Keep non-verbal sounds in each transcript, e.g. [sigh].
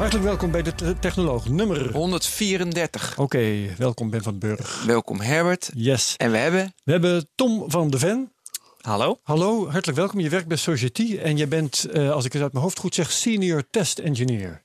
Hartelijk welkom bij de te- Technoloog nummer. 134. Oké, welkom Ben van den Burg. Welkom Herbert. Yes. En we hebben... We hebben Tom van de Ven. Hallo. Hallo, hartelijk welkom. Je werkt bij Society en je bent, eh, als ik het uit mijn hoofd goed zeg, senior test engineer.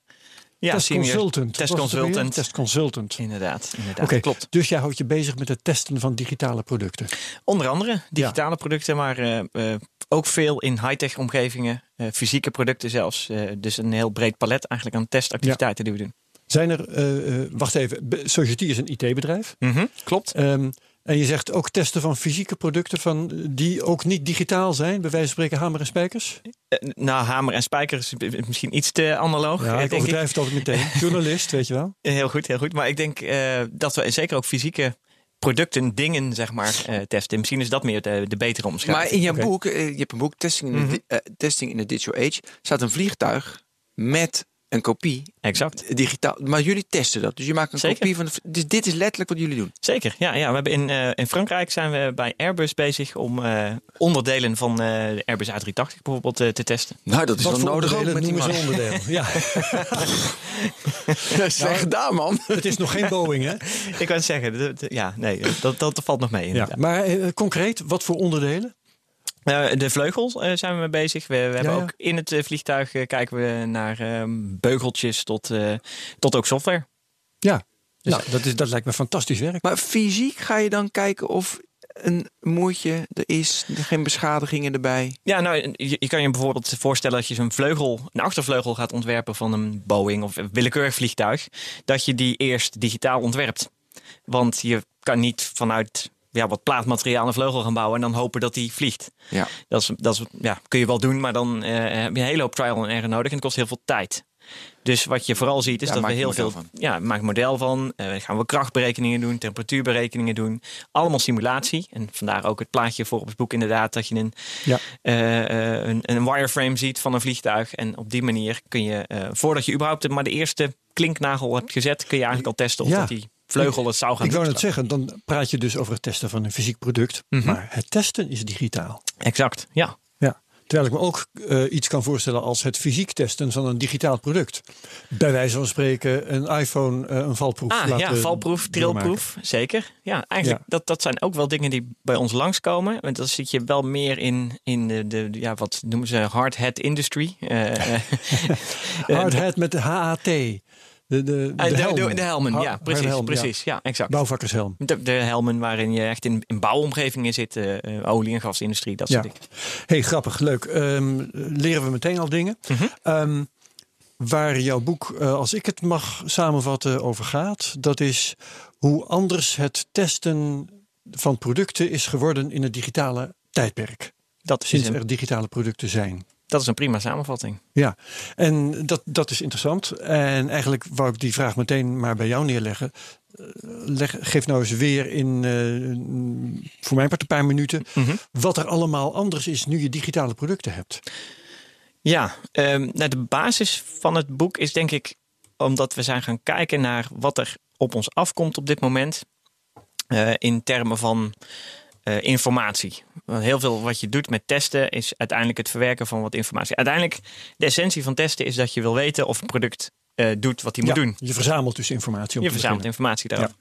Ja, test consultant. Test consultant. Test consultant. Inderdaad, inderdaad. Oké, klopt. dus jij houdt je bezig met het testen van digitale producten. Onder andere digitale producten, maar eh, eh, ook veel in high-tech omgevingen. eh, fysieke producten zelfs. Dus een heel breed palet eigenlijk aan testactiviteiten die we doen. Zijn er, wacht even, Society is een IT-bedrijf. Mhm, Klopt. Ehm, en je zegt ook testen van fysieke producten van, die ook niet digitaal zijn, bij wijze van spreken hamer en spijkers. Eh, nou, hamer en spijker is misschien iets te analoog. Ja, eh, ik denk overdrijf het altijd meteen. [laughs] Journalist, weet je wel. Heel goed, heel goed. Maar ik denk eh, dat we zeker ook fysieke producten, dingen, zeg maar, eh, testen. Misschien is dat meer de, de betere omschrijving. Maar in je boek, eh, je hebt een boek, Testing in, Mhm. eh, Testing in the Digital Age, staat een vliegtuig met een kopie Exact. digitaal. Maar jullie testen dat. Dus je maakt een Zeker. kopie van de. Dus dit is letterlijk wat jullie doen. Zeker, ja. ja we hebben in, eh, in Frankrijk zijn we bij Airbus bezig om eh, onderdelen van eh, de Airbus A380 bijvoorbeeld te testen. Nou, dat is Wat wel voor nodig ook met die noemen ze man. onderdelen? Ja, [laughs] Slecht gedaan, man. het is nog geen Boeing, hè? [laughs] Ik het zeggen, de- de- ja, nee, dat, dat valt nog mee. Ja. Maar concreet, wat voor onderdelen? Eh, de vleugels eh, zijn we mee bezig. We, we hebben ja. ook in het eh, vliegtuig kijken we naar ehm, beugeltjes tot, eh, tot ook software. Ja, nou, dat, is, dat lijkt me fantastisch werk. Maar fysiek ga je dan kijken of een moertje er is, er geen beschadigingen erbij. Ja, nou, je, je kan je bijvoorbeeld voorstellen dat je zo'n vleugel, een achtervleugel gaat ontwerpen van een Boeing of een willekeurig vliegtuig. Dat je die eerst digitaal ontwerpt. Want je kan niet vanuit ja, wat plaatmateriaal een vleugel gaan bouwen en dan hopen dat die vliegt. Ja. Dat, is, dat is, ja, kun je wel doen, maar dan eh, heb je een hele hoop trial and error nodig en het kost heel veel tijd. Dus wat je vooral ziet is Ja, dat we heel veel. van. Ja, maak een model van. eh, gaan we krachtberekeningen doen, temperatuurberekeningen doen. Allemaal simulatie. En vandaar ook het plaatje voor op het boek, inderdaad, dat je een, Ja. eh, eh, een, een wireframe ziet van een vliegtuig. En op die manier kun je, eh, voordat je überhaupt maar de eerste klinknagel hebt gezet, kun je eigenlijk al testen of Ja. dat die vleugel het zou gaan Ik wou net zeggen, dan praat je dus over het testen van een fysiek product. Mhm. Maar het testen is digitaal. Exact, ja. Ja. Terwijl ik me ook eh, iets kan voorstellen als het fysiek testen van een digitaal product. Bij wijze van spreken een iPhone eh, een valproef Ah laten ja, valproef, trilproef, zeker. Ja, eigenlijk Ja. Dat, dat zijn ook wel dingen die bij ons langskomen. Want dan zit je wel meer in, in de, de, ja, wat noemen ze hard hat industry. Eh, [laughs] Hard hat met de HAT. De, de, de, eh, de, de, de helmen, ja, precies. helm, precies ja. exact. Bouwvakkershelm. De, de helmen waarin je echt in, in bouwomgevingen zit, eh, eh, olie- en gasindustrie, dat Ja. soort dingen. hey, grappig, leuk. Ehm, leren we meteen al dingen. Mhm. Ehm, waar jouw boek, als ik het mag samenvatten, over gaat, dat is hoe anders het testen van producten is geworden in het digitale tijdperk. Dat is, Sinds een, er digitale producten zijn. Dat is een prima samenvatting. Ja, en dat, dat is interessant. En eigenlijk wou ik die vraag meteen maar bij jou neerleggen. Eh, Leg, geef nou eens weer in, eh, voor mijn part een paar minuten, Mhm. wat er allemaal anders is nu je digitale producten hebt. Ja, nou de basis van het boek is denk ik omdat we zijn gaan kijken naar wat er op ons afkomt op dit moment. eh, in termen van eh, informatie. Want heel veel wat je doet met testen is uiteindelijk het verwerken van wat informatie. Uiteindelijk, de essentie van testen is dat je wil weten of een product eh, doet wat hij moet doen. Je verzamelt dus informatie. Om Je verzamelt beginnen. informatie daarover.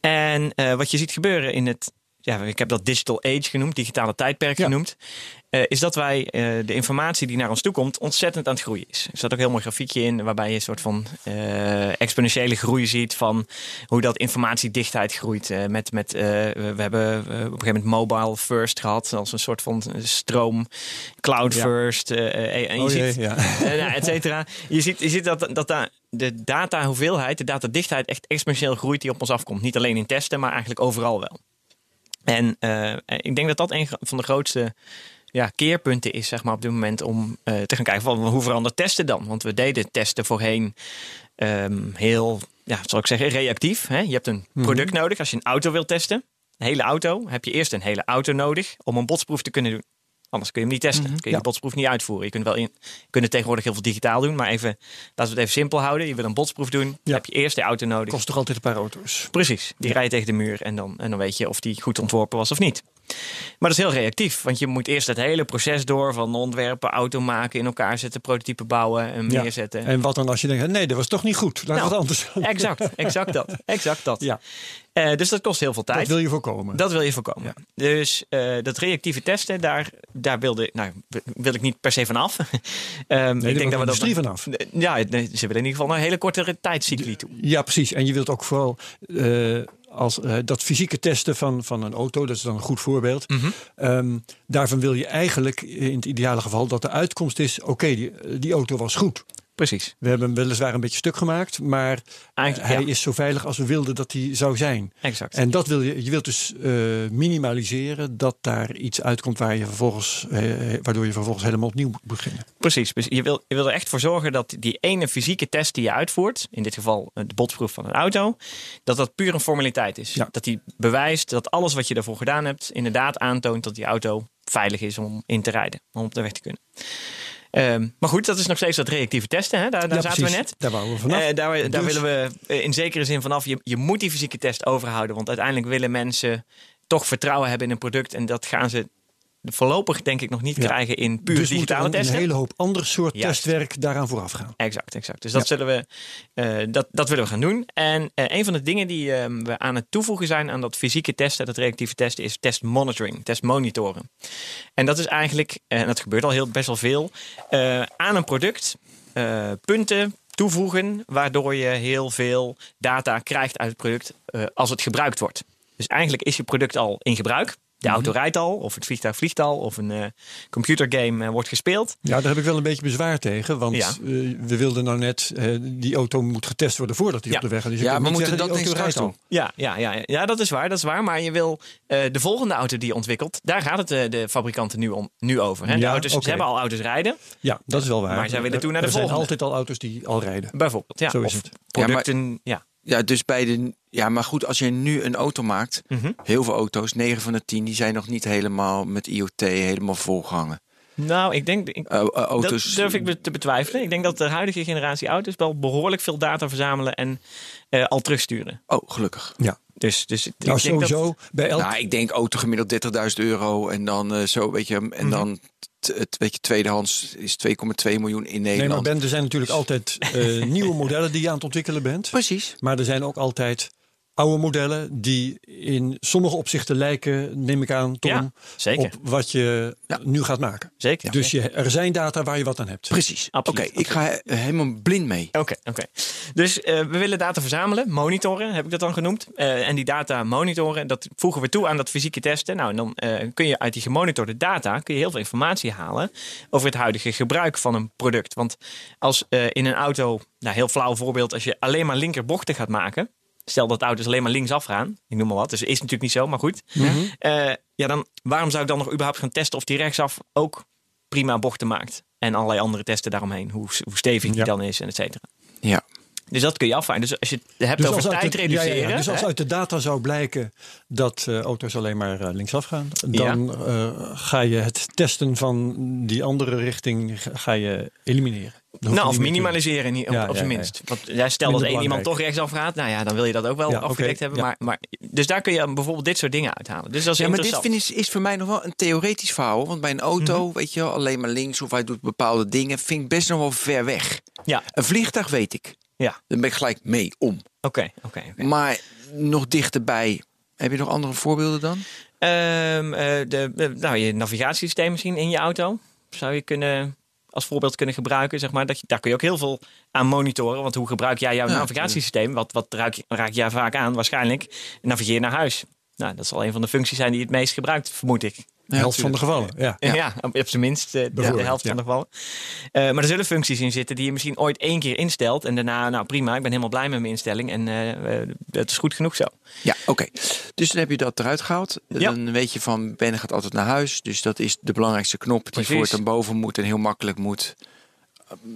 En eh, wat je ziet gebeuren in het, ja, ik heb dat digital age genoemd, digitale tijdperk Ja. genoemd, eh, is dat wij eh, de informatie die naar ons toe komt ontzettend aan het groeien is. Er staat ook een heel mooi grafiekje in waarbij je een soort van eh, exponentiële groei ziet van hoe dat informatiedichtheid groeit. met, met, we hebben op een gegeven moment mobile first gehad als een soort van stroom, cloud Ja. first. en je Oh ziet, jee, ja. [laughs] et cetera. Je ziet, je ziet dat, dat daar de data hoeveelheid, de datadichtheid echt exponentieel groeit die op ons afkomt. Niet alleen in testen, maar eigenlijk overal wel. En eh, ik denk dat dat een van de grootste ja, keerpunten is zeg maar, op dit moment om eh, te gaan kijken van hoe verandert testen dan? Want we deden testen voorheen ehm, heel, ja, zal ik zeggen, reactief. Hè? Je hebt een Mhm. product nodig als je een auto wilt testen. Een hele auto. Heb je eerst een hele auto nodig om een botsproef te kunnen doen. Anders kun je hem niet testen. Kun je Ja. die botsproef niet uitvoeren. Je kunt wel in, het tegenwoordig heel veel digitaal doen. Maar even, laten we het even simpel houden. Je wil een botsproef doen. Ja. heb je eerst de auto nodig. Kost toch altijd een paar auto's. Precies. Die rij je tegen de muur en dan, en dan weet je of die goed ontworpen was of niet. Maar dat is heel reactief. Want je moet eerst het hele proces door van ontwerpen, auto maken, in elkaar zetten, prototype bouwen en neerzetten. En wat dan als je denkt, nee, dat was toch niet goed. Laat Nou, wat anders. Exact, exact dat. Exact dat. Ja, Eh, dus dat kost heel veel tijd. dat wil je voorkomen. Dat wil je voorkomen. Dus eh, dat reactieve testen, daar, daar wilde, nou, wil ik niet per se van af. [laughs] Ehm, Nee, ik denk dat we dat industrie vanaf. Ja, ze willen in ieder geval naar een hele kortere tijdscycli toe. Ja, precies. En je wilt ook vooral eh, als, dat fysieke testen van, van een auto, dat is dan een goed voorbeeld. Mhm. Ehm, daarvan wil je eigenlijk in het ideale geval dat de uitkomst is: oké, die, die auto was goed. Precies. We hebben hem weliswaar een beetje stuk gemaakt, maar hij ja, is zo veilig als we wilden dat hij zou zijn. exact. En dat wil je, je wilt dus eh, minimaliseren dat daar iets uitkomt waar je vervolgens, eh, waardoor je vervolgens helemaal opnieuw moet beginnen. Precies. Dus je wil, je wil er echt voor zorgen dat die ene fysieke test die je uitvoert, in dit geval eh, de botsproef van een auto, dat dat puur een formaliteit is. Ja. Dat die bewijst dat alles wat je ervoor gedaan hebt, inderdaad aantoont dat die auto veilig is om in te rijden, om op de weg te kunnen. Ehm, maar goed, dat is nog steeds dat reactieve testen. Hè? Daar, daar Ja, zaten precies. we net. Daar wouden we vanaf. Eh, daar daar Dus- willen we eh, in zekere zin vanaf. Je, je moet die fysieke test overhouden. Want uiteindelijk willen mensen toch vertrouwen hebben in een product. En dat gaan ze voorlopig denk ik nog niet Ja. krijgen in puur dus digitale een, testen. een hele hoop ander soort Juist. testwerk daaraan vooraf gaan. Exact, exact. Dus dat, Ja. zullen we, eh, dat, dat willen we gaan doen. En eh, een van de dingen die eh, we aan het toevoegen zijn aan dat fysieke testen, dat reactieve testen, is test monitoring, test monitoren. En dat is eigenlijk, eh, en dat gebeurt al heel best wel veel, aan een product punten toevoegen, waardoor je heel veel data krijgt uit het product als het gebruikt wordt. Dus eigenlijk is je product al in gebruik. De auto rijdt al, of het vliegtuig vliegt al, of een eh, computergame eh, wordt gespeeld. Ja, daar heb ik wel een beetje bezwaar tegen. Want Ja. eh, we wilden nou net, eh, die auto moet getest worden voordat hij Ja. op de weg is. Dus je Ja, maar moeten zeggen, dat die auto rijdt doen? al. Ja, ja, ja, ja, dat is waar, dat is waar. Maar je wil eh, de volgende auto die je ontwikkelt, daar gaat het de fabrikanten nu, om, nu over. Hè? De Ja, auto's. Ze hebben al auto's rijden, Ja, dat is wel waar. Maar zij willen toe naar de er zijn volgende. altijd al auto's die al rijden. bijvoorbeeld. Ja, Zo is of het. producten. Ja, Ja, dus bij de. Ja, maar goed, als je nu een auto maakt, Mhm. heel veel auto's, 9 van de 10, die zijn nog niet helemaal met IoT helemaal volgehangen. Nou, ik denk. Ik, Eh, eh, dat auto's. durf ik te betwijfelen. Ik denk dat de huidige generatie auto's wel behoorlijk veel data verzamelen en eh, al terugsturen. Oh, gelukkig. Ja, Dus, dus ik nou denk dat- sowieso. Bij elk, Nou, ik denk auto gemiddeld 30.000 euro en dan eh, zo, weet je, Mhm. en dan t- het weet je, tweedehands is 2,2 miljoen in nee, maar Nederland. Ben, er zijn natuurlijk altijd eh, nieuwe modellen die je aan het ontwikkelen bent. [laughs] Precies. Maar er zijn ook altijd oude modellen die in sommige opzichten lijken, neem ik aan, Tom, Ja, zeker. op wat je Ja. nu gaat maken. Zeker. Dus je, er zijn data waar je wat aan hebt. Precies. Oké, ik ga he- helemaal blind mee. Oké, oké. Dus eh, we willen data verzamelen, monitoren, heb ik dat dan genoemd. Eh, en die data monitoren, dat voegen we toe aan dat fysieke testen. Nou, en dan eh, kun je uit die gemonitorde data kun je heel veel informatie halen over het huidige gebruik van een product. Want als eh, in een auto, nou, heel flauw voorbeeld, als je alleen maar linkerbochten gaat maken. Stel dat auto's alleen maar linksaf gaan. Ik noem maar wat. Dus is natuurlijk niet zo, maar goed. Eh, ja, dan waarom zou ik dan nog überhaupt gaan testen of die rechtsaf ook prima bochten maakt? En allerlei andere testen daaromheen. Hoe, hoe stevig die Ja. dan is en et cetera. Ja. Dus dat kun je afvragen. Dus als je het hebt Dus over tijd de, ja, ja, reduceren. ja. dus als hè? uit de data zou blijken dat eh, auto's alleen maar eh, linksaf gaan, dan eh, ga je het testen van die andere richting ga je elimineren. Nou, of minimaliseren niet, op, Ja, op ja, zijn ja. minst. Want stel dat één iemand toch rechtsaf gaat. Nou ja, dan wil je dat ook wel afgedekt hebben. Maar, maar, dus daar kun je bijvoorbeeld dit soort dingen uithalen. Dus dat is Ja, maar dit interessant. vind ik, is voor mij nog wel een theoretisch verhaal. Want bij een auto, Mhm. weet je wel, alleen maar links of hij doet bepaalde dingen, vind ik best nog wel ver weg. Ja, Een vliegtuig weet ik. ja. Dan ben ik gelijk mee om. Oké, oké. Maar nog dichterbij. Heb je nog andere voorbeelden dan? Ehm, eh, de, de- nou, je navigatiesysteem misschien in je auto. Zou je kunnen als voorbeeld kunnen gebruiken. Zeg maar, dat je, daar kun je ook heel veel aan monitoren. Want hoe gebruik jij jouw Ja, navigatiesysteem? Wat, wat raak, je, raak jij vaak aan? Waarschijnlijk navigeer naar huis. Nou, dat zal een van de functies zijn die het meest gebruikt, vermoed ik. De helft van de gevallen. Ja. Ja, op, op zijn minst eh, de, helft ja. van de gevallen. Eh, maar er zullen functies in zitten die je misschien ooit één keer instelt. En daarna, nou prima, ik ben helemaal blij met mijn instelling. En eh, eh, het is goed genoeg zo. Ja, oké. Dus dan heb je dat eruit gehaald. Ja. Dan weet je van, Ben gaat altijd naar huis. Dus dat is de belangrijkste knop die Precies. voor het naar boven moet en heel makkelijk moet.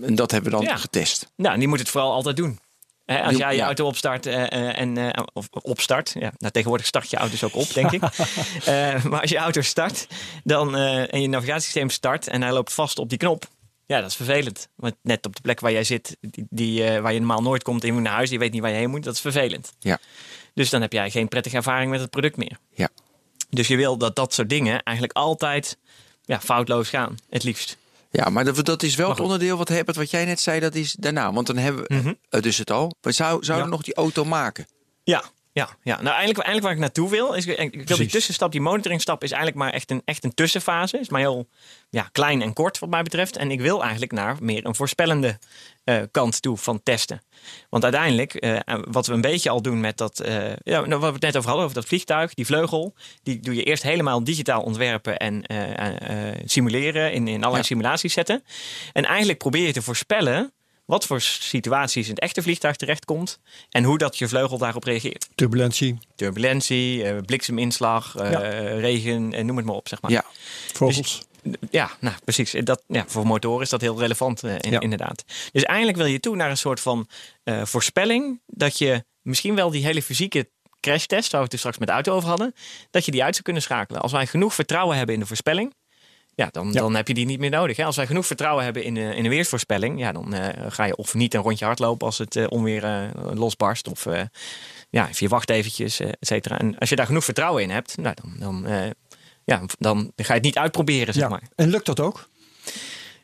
En dat hebben we dan Ja. getest. Nou, en die moet het vooral altijd doen. Als jij je ja. auto opstart eh, eh, en eh, of opstart, ja, nou, tegenwoordig start je auto's ook op, denk ik. [laughs] Maar als je auto start dan, en je navigatiesysteem start en hij loopt vast op die knop, ja, dat is vervelend. Want net op de plek waar jij zit, die, die, waar je normaal nooit komt, je moet naar huis, je weet niet waar je heen moet, dat is vervelend. Ja. Dus dan heb jij geen prettige ervaring met het product meer. Ja. Dus je wil dat dat soort dingen eigenlijk altijd ja, foutloos gaan, het liefst. Ja, maar dat, dat is wel het onderdeel wat Herbert, wat jij net zei, dat is daarna. Want dan hebben we eh, dus het al. We zou, zouden Ja. nog die auto maken. Ja, ja, ja. Nou, eigenlijk, eigenlijk waar ik naartoe wil, is ik wil die tussenstap, die monitoringstap, is eigenlijk maar echt een, echt een tussenfase. Is maar heel ja, klein en kort wat mij betreft. En ik wil eigenlijk naar meer een voorspellende eh, kant toe van testen. Want uiteindelijk, eh, wat we een beetje al doen met dat, eh, ja, nou, wat we het net over hadden, over dat vliegtuig, die vleugel, die doe je eerst helemaal digitaal ontwerpen en simuleren, in, in allerlei Ja. simulaties zetten. En eigenlijk probeer je te voorspellen wat voor situaties in het echte vliegtuig terechtkomt en hoe dat je vleugel daarop reageert. Turbulentie, Turbulentie, eh, blikseminslag, eh, Ja. regen, eh, noem het maar op, zeg maar. Ja, vogels. Ja, nou precies. Dat, ja, voor motoren is dat heel relevant, in- Ja. inderdaad. Dus eigenlijk wil je toe naar een soort van eh, voorspelling dat je misschien wel die hele fysieke crashtest, waar we het er straks met de auto over hadden, dat je die uit zou kunnen schakelen. Als wij genoeg vertrouwen hebben in de voorspelling, ja, dan, Ja. dan heb je die niet meer nodig. Hè? Als wij genoeg vertrouwen hebben in de, in de weersvoorspelling, ja, dan eh, ga je of niet een rondje hardlopen als het eh, onweer eh, losbarst. Of eh, ja, je wacht eventjes, eh, et cetera. En als je daar genoeg vertrouwen in hebt, nou, dan, dan, eh, ja, dan ga je het niet uitproberen, zeg Ja. maar. En lukt dat ook?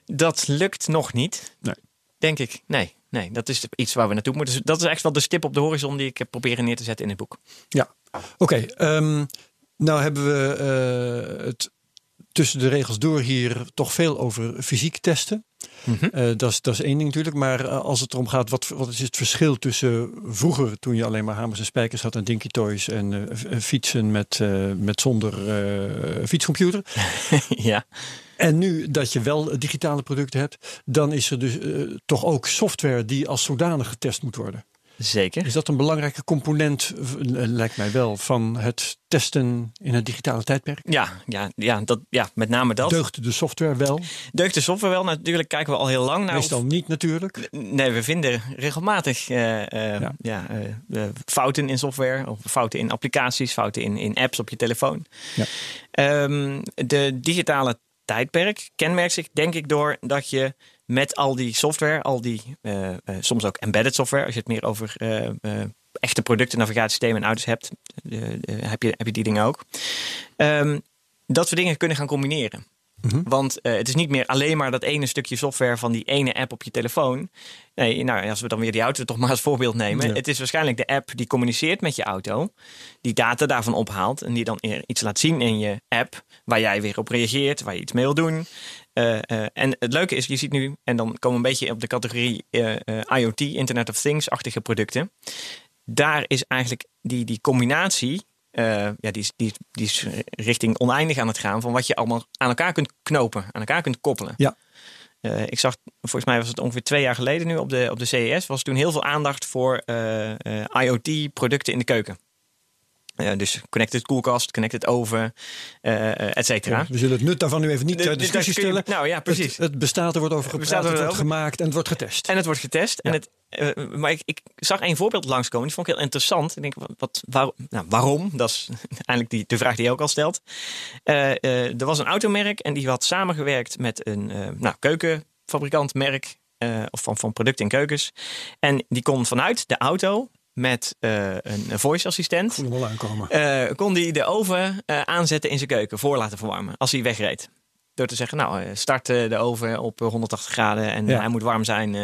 Dat lukt nog niet. Nee. Denk ik. Nee, nee, dat is iets waar we naartoe moeten. Dus dat is echt wel de stip op de horizon die ik heb proberen neer te zetten in het boek. Ja. Oké, ehm, nou hebben we eh, het tussen de regels door hier toch veel over fysiek testen. Mhm. Eh, dat, is, dat is één ding natuurlijk. Maar eh, als het erom gaat, wat, wat is het verschil tussen vroeger, toen je alleen maar hamers en spijkers had en dinky toys en eh, fietsen met, met zonder fietscomputer. [laughs] ja. En nu dat je wel digitale producten hebt, dan is er dus toch ook software die als zodanig getest moet worden. Zeker. Is dat een belangrijke component, eh, lijkt mij wel, van het testen in het digitale tijdperk? Ja, ja, ja, dat, ja, met name dat. Deugt de software wel? Deugt de software wel? Natuurlijk kijken we al heel lang naar. Meestal niet natuurlijk. Nee, we vinden regelmatig eh, eh, Ja. ja. fouten in software, of fouten in applicaties, fouten in, in apps op je telefoon. Ja. Ehm, de digitale tijdperk kenmerkt zich, denk ik, door dat je met al die software, al die eh, eh, soms ook embedded software, als je het meer over eh, echte producten, navigatiesystemen en auto's hebt, heb, je, heb je die dingen ook. Ehm, dat we dingen kunnen gaan combineren. Mhm. Want het is niet meer alleen maar dat ene stukje software van die ene app op je telefoon. Nee, nou, als we dan weer die auto toch maar als voorbeeld nemen. Ja. Het is waarschijnlijk de app die communiceert met je auto. Die data daarvan ophaalt. En die dan iets laat zien in je app. Waar jij weer op reageert. Waar je iets mee wil doen. Eh, eh, en het leuke is, je ziet nu. En dan komen we een beetje op de categorie eh, IoT, Internet of Things-achtige producten. Daar is eigenlijk die, die combinatie. ja, die, is, die, die is richting oneindig aan het gaan. Van wat je allemaal aan elkaar kunt knopen. Aan elkaar kunt koppelen. Ja. Ik zag, volgens mij was het ongeveer twee jaar geleden nu op de, op de CES, was toen heel veel aandacht voor IoT-producten in de keuken. Eh, dus connected koelkast, connected oven, eh eh, et cetera. We zullen het nut daarvan nu even niet ter de- discussie stellen. Nou ja, precies. Het, bestaat, er wordt over Het gepraat, bestaat, het er wordt gemaakt en het wordt getest. En het wordt getest. En het, eh, maar ik, ik zag één voorbeeld langskomen. Die vond ik heel interessant. Ik denk, wat, wat, waar- nou, waarom? Dat is [laughs] eigenlijk die, de vraag die je ook al stelt. Eh, eh, er was een automerk en die had samengewerkt met een eh, nou, keukenfabrikantmerk. eh, of van, van producten in keukens. En die kon vanuit de auto met eh, een voice assistent. hem al aankomen. eh, kon hij de oven eh, aanzetten in zijn keuken voor laten verwarmen als hij wegreed. Door te zeggen, nou, start de oven op eh, 180 graden en Ja. hij moet warm zijn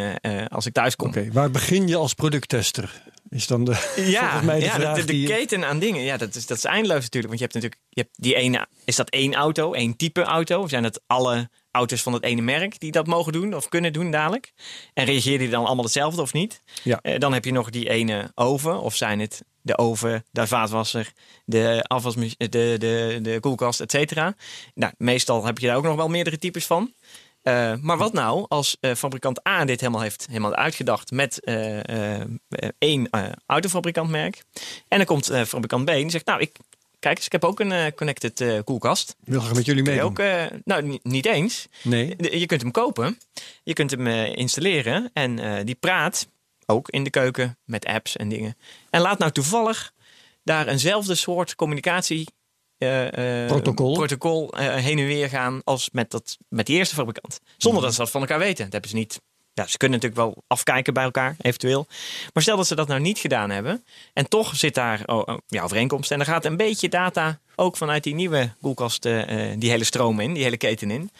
als ik thuis kom. Oké, waar begin je als producttester? Is dan de, [laughs] Ja, mij de ja vraag de, keten aan dingen, ja, dat is, dat is eindeloos natuurlijk. Want je hebt natuurlijk, je hebt die ene, is dat één auto, één type auto? Of zijn het alle auto's van het ene merk die dat mogen doen of kunnen doen dadelijk? En reageren die dan allemaal hetzelfde of niet? Ja. Eh, dan heb je nog die ene oven, of zijn het de oven, de vaatwasser, de afwasmachine, de, de, de koelkast, et cetera. Nou, meestal heb je daar ook nog wel meerdere types van. Eh, maar wat nou als eh, fabrikant A dit helemaal heeft helemaal uitgedacht met eh, één autofabrikantmerk. En dan komt fabrikant B en die zegt, nou, ik, kijk eens, ik heb ook een connected koelkast. Wil graag met jullie meedoen. ook, nou, ni- niet eens. Nee. Je kunt hem kopen, je kunt hem installeren en die praat ook in de keuken met apps en dingen. En laat nou toevallig daar eenzelfde soort communicatie. Eh, eh, Protocol. protocol eh, heen en weer gaan als met, dat, met die eerste fabrikant. Zonder dat ze dat van elkaar weten. Dat hebben ze niet. Ja, ze kunnen natuurlijk wel afkijken bij elkaar, eventueel. Maar stel dat ze dat nou niet gedaan hebben. En toch zit daar oh, oh, ja, overeenkomst. En dan gaat een beetje data ook vanuit die nieuwe koelkast die hele stroom in, die hele keten in.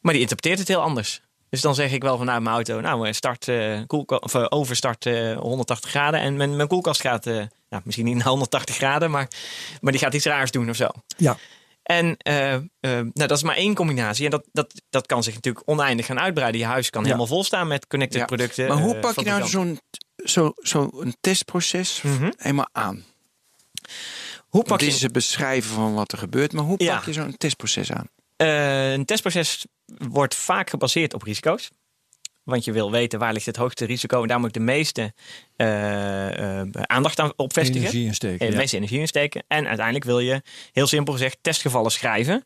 Maar die interpreteert het heel anders. Dus dan zeg ik wel vanuit mijn auto, nou, start, eh koelka- of, overstart eh, 180 graden. En mijn, mijn koelkast gaat, nou, misschien niet naar 180 graden, maar, maar die gaat iets raars doen of zo. Ja. En eh, eh, nou, dat is maar één combinatie. En dat, dat, dat kan zich natuurlijk oneindig gaan uitbreiden. Je huis kan Ja. helemaal vol staan met connected Ja. producten. Maar hoe eh, pak je nou zo'n zo, zo een testproces Mhm. helemaal aan? Hoe pak dit je is het beschrijven van wat er gebeurt, maar hoe Ja. pak je zo'n testproces aan? Eh, een testproces wordt vaak gebaseerd op risico's. Want je wil weten waar ligt het hoogste risico. En daar moet ik de meeste eh, eh, aandacht aan op vestigen. Energie insteken. En de ja. meeste energie insteken. En uiteindelijk wil je, heel simpel gezegd, testgevallen schrijven.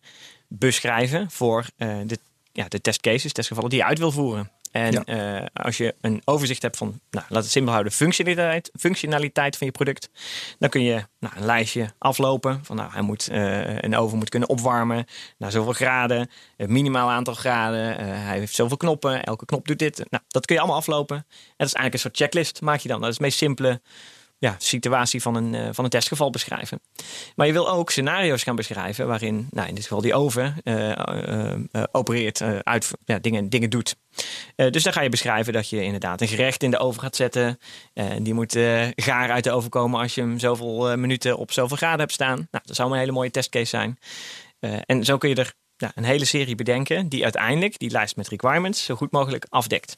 Beschrijven voor eh, de, ja, de testcases, testgevallen die je uit wil voeren. En Ja. eh, als je een overzicht hebt van, nou, laat het simpel houden, functionaliteit, functionaliteit van je product. Dan kun je nou, een lijstje aflopen. Van nou, hij moet, eh, een oven moet kunnen opwarmen naar zoveel graden. Het minimaal aantal graden. eh, hij heeft zoveel knoppen. Elke knop doet dit. Nou, dat kun je allemaal aflopen. En dat is eigenlijk een soort checklist maak je dan. Dat is de meest simpele ja, situatie van een, eh, van een testgeval beschrijven. Maar je wil ook scenario's gaan beschrijven waarin, nou, in dit geval die oven eh, eh, opereert, uit, ja, dingen, dingen doet. Dus dan ga je beschrijven dat je inderdaad een gerecht in de oven gaat zetten. Die moet gaar uit de oven komen als je hem zoveel minuten op zoveel graden hebt staan. Nou, dat zou een hele mooie testcase zijn. En zo kun je er ja, een hele serie bedenken die uiteindelijk die lijst met requirements zo goed mogelijk afdekt.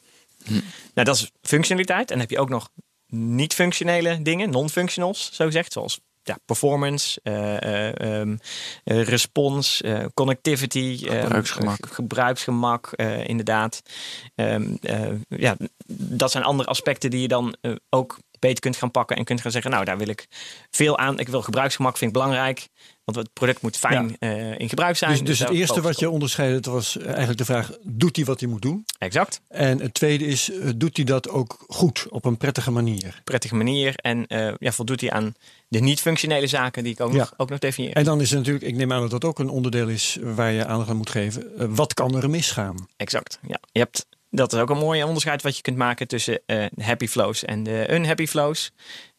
Nou, dat is functionaliteit. En dan heb je ook nog niet-functionele dingen, non-functionals, zo gezegd, zoals ja, performance, eh, respons, connectivity, Gebruiksgemak. ge- gebruiksgemak, inderdaad. Ja, dat zijn andere aspecten die je dan eh, ook beter kunt gaan pakken en kunt gaan zeggen, nou, daar wil ik veel aan. Ik wil gebruiksgemak, vind ik belangrijk, want het product moet fijn eh, in gebruik zijn. Dus, dus het daar eerste wat je onderscheidde, was eigenlijk de vraag: doet hij wat hij moet doen? Exact. En het tweede is: eh, doet hij dat ook goed op een prettige manier? prettige manier. En eh, ja, voldoet hij aan de niet-functionele zaken die ik ook, Ja. nog, ook nog definieer. En dan is natuurlijk, ik neem aan dat dat ook een onderdeel is waar je aandacht aan moet geven. Wat kan er misgaan? Exact. Ja. Je hebt, dat is ook een mooi onderscheid wat je kunt maken tussen de happy flows en de unhappy flows.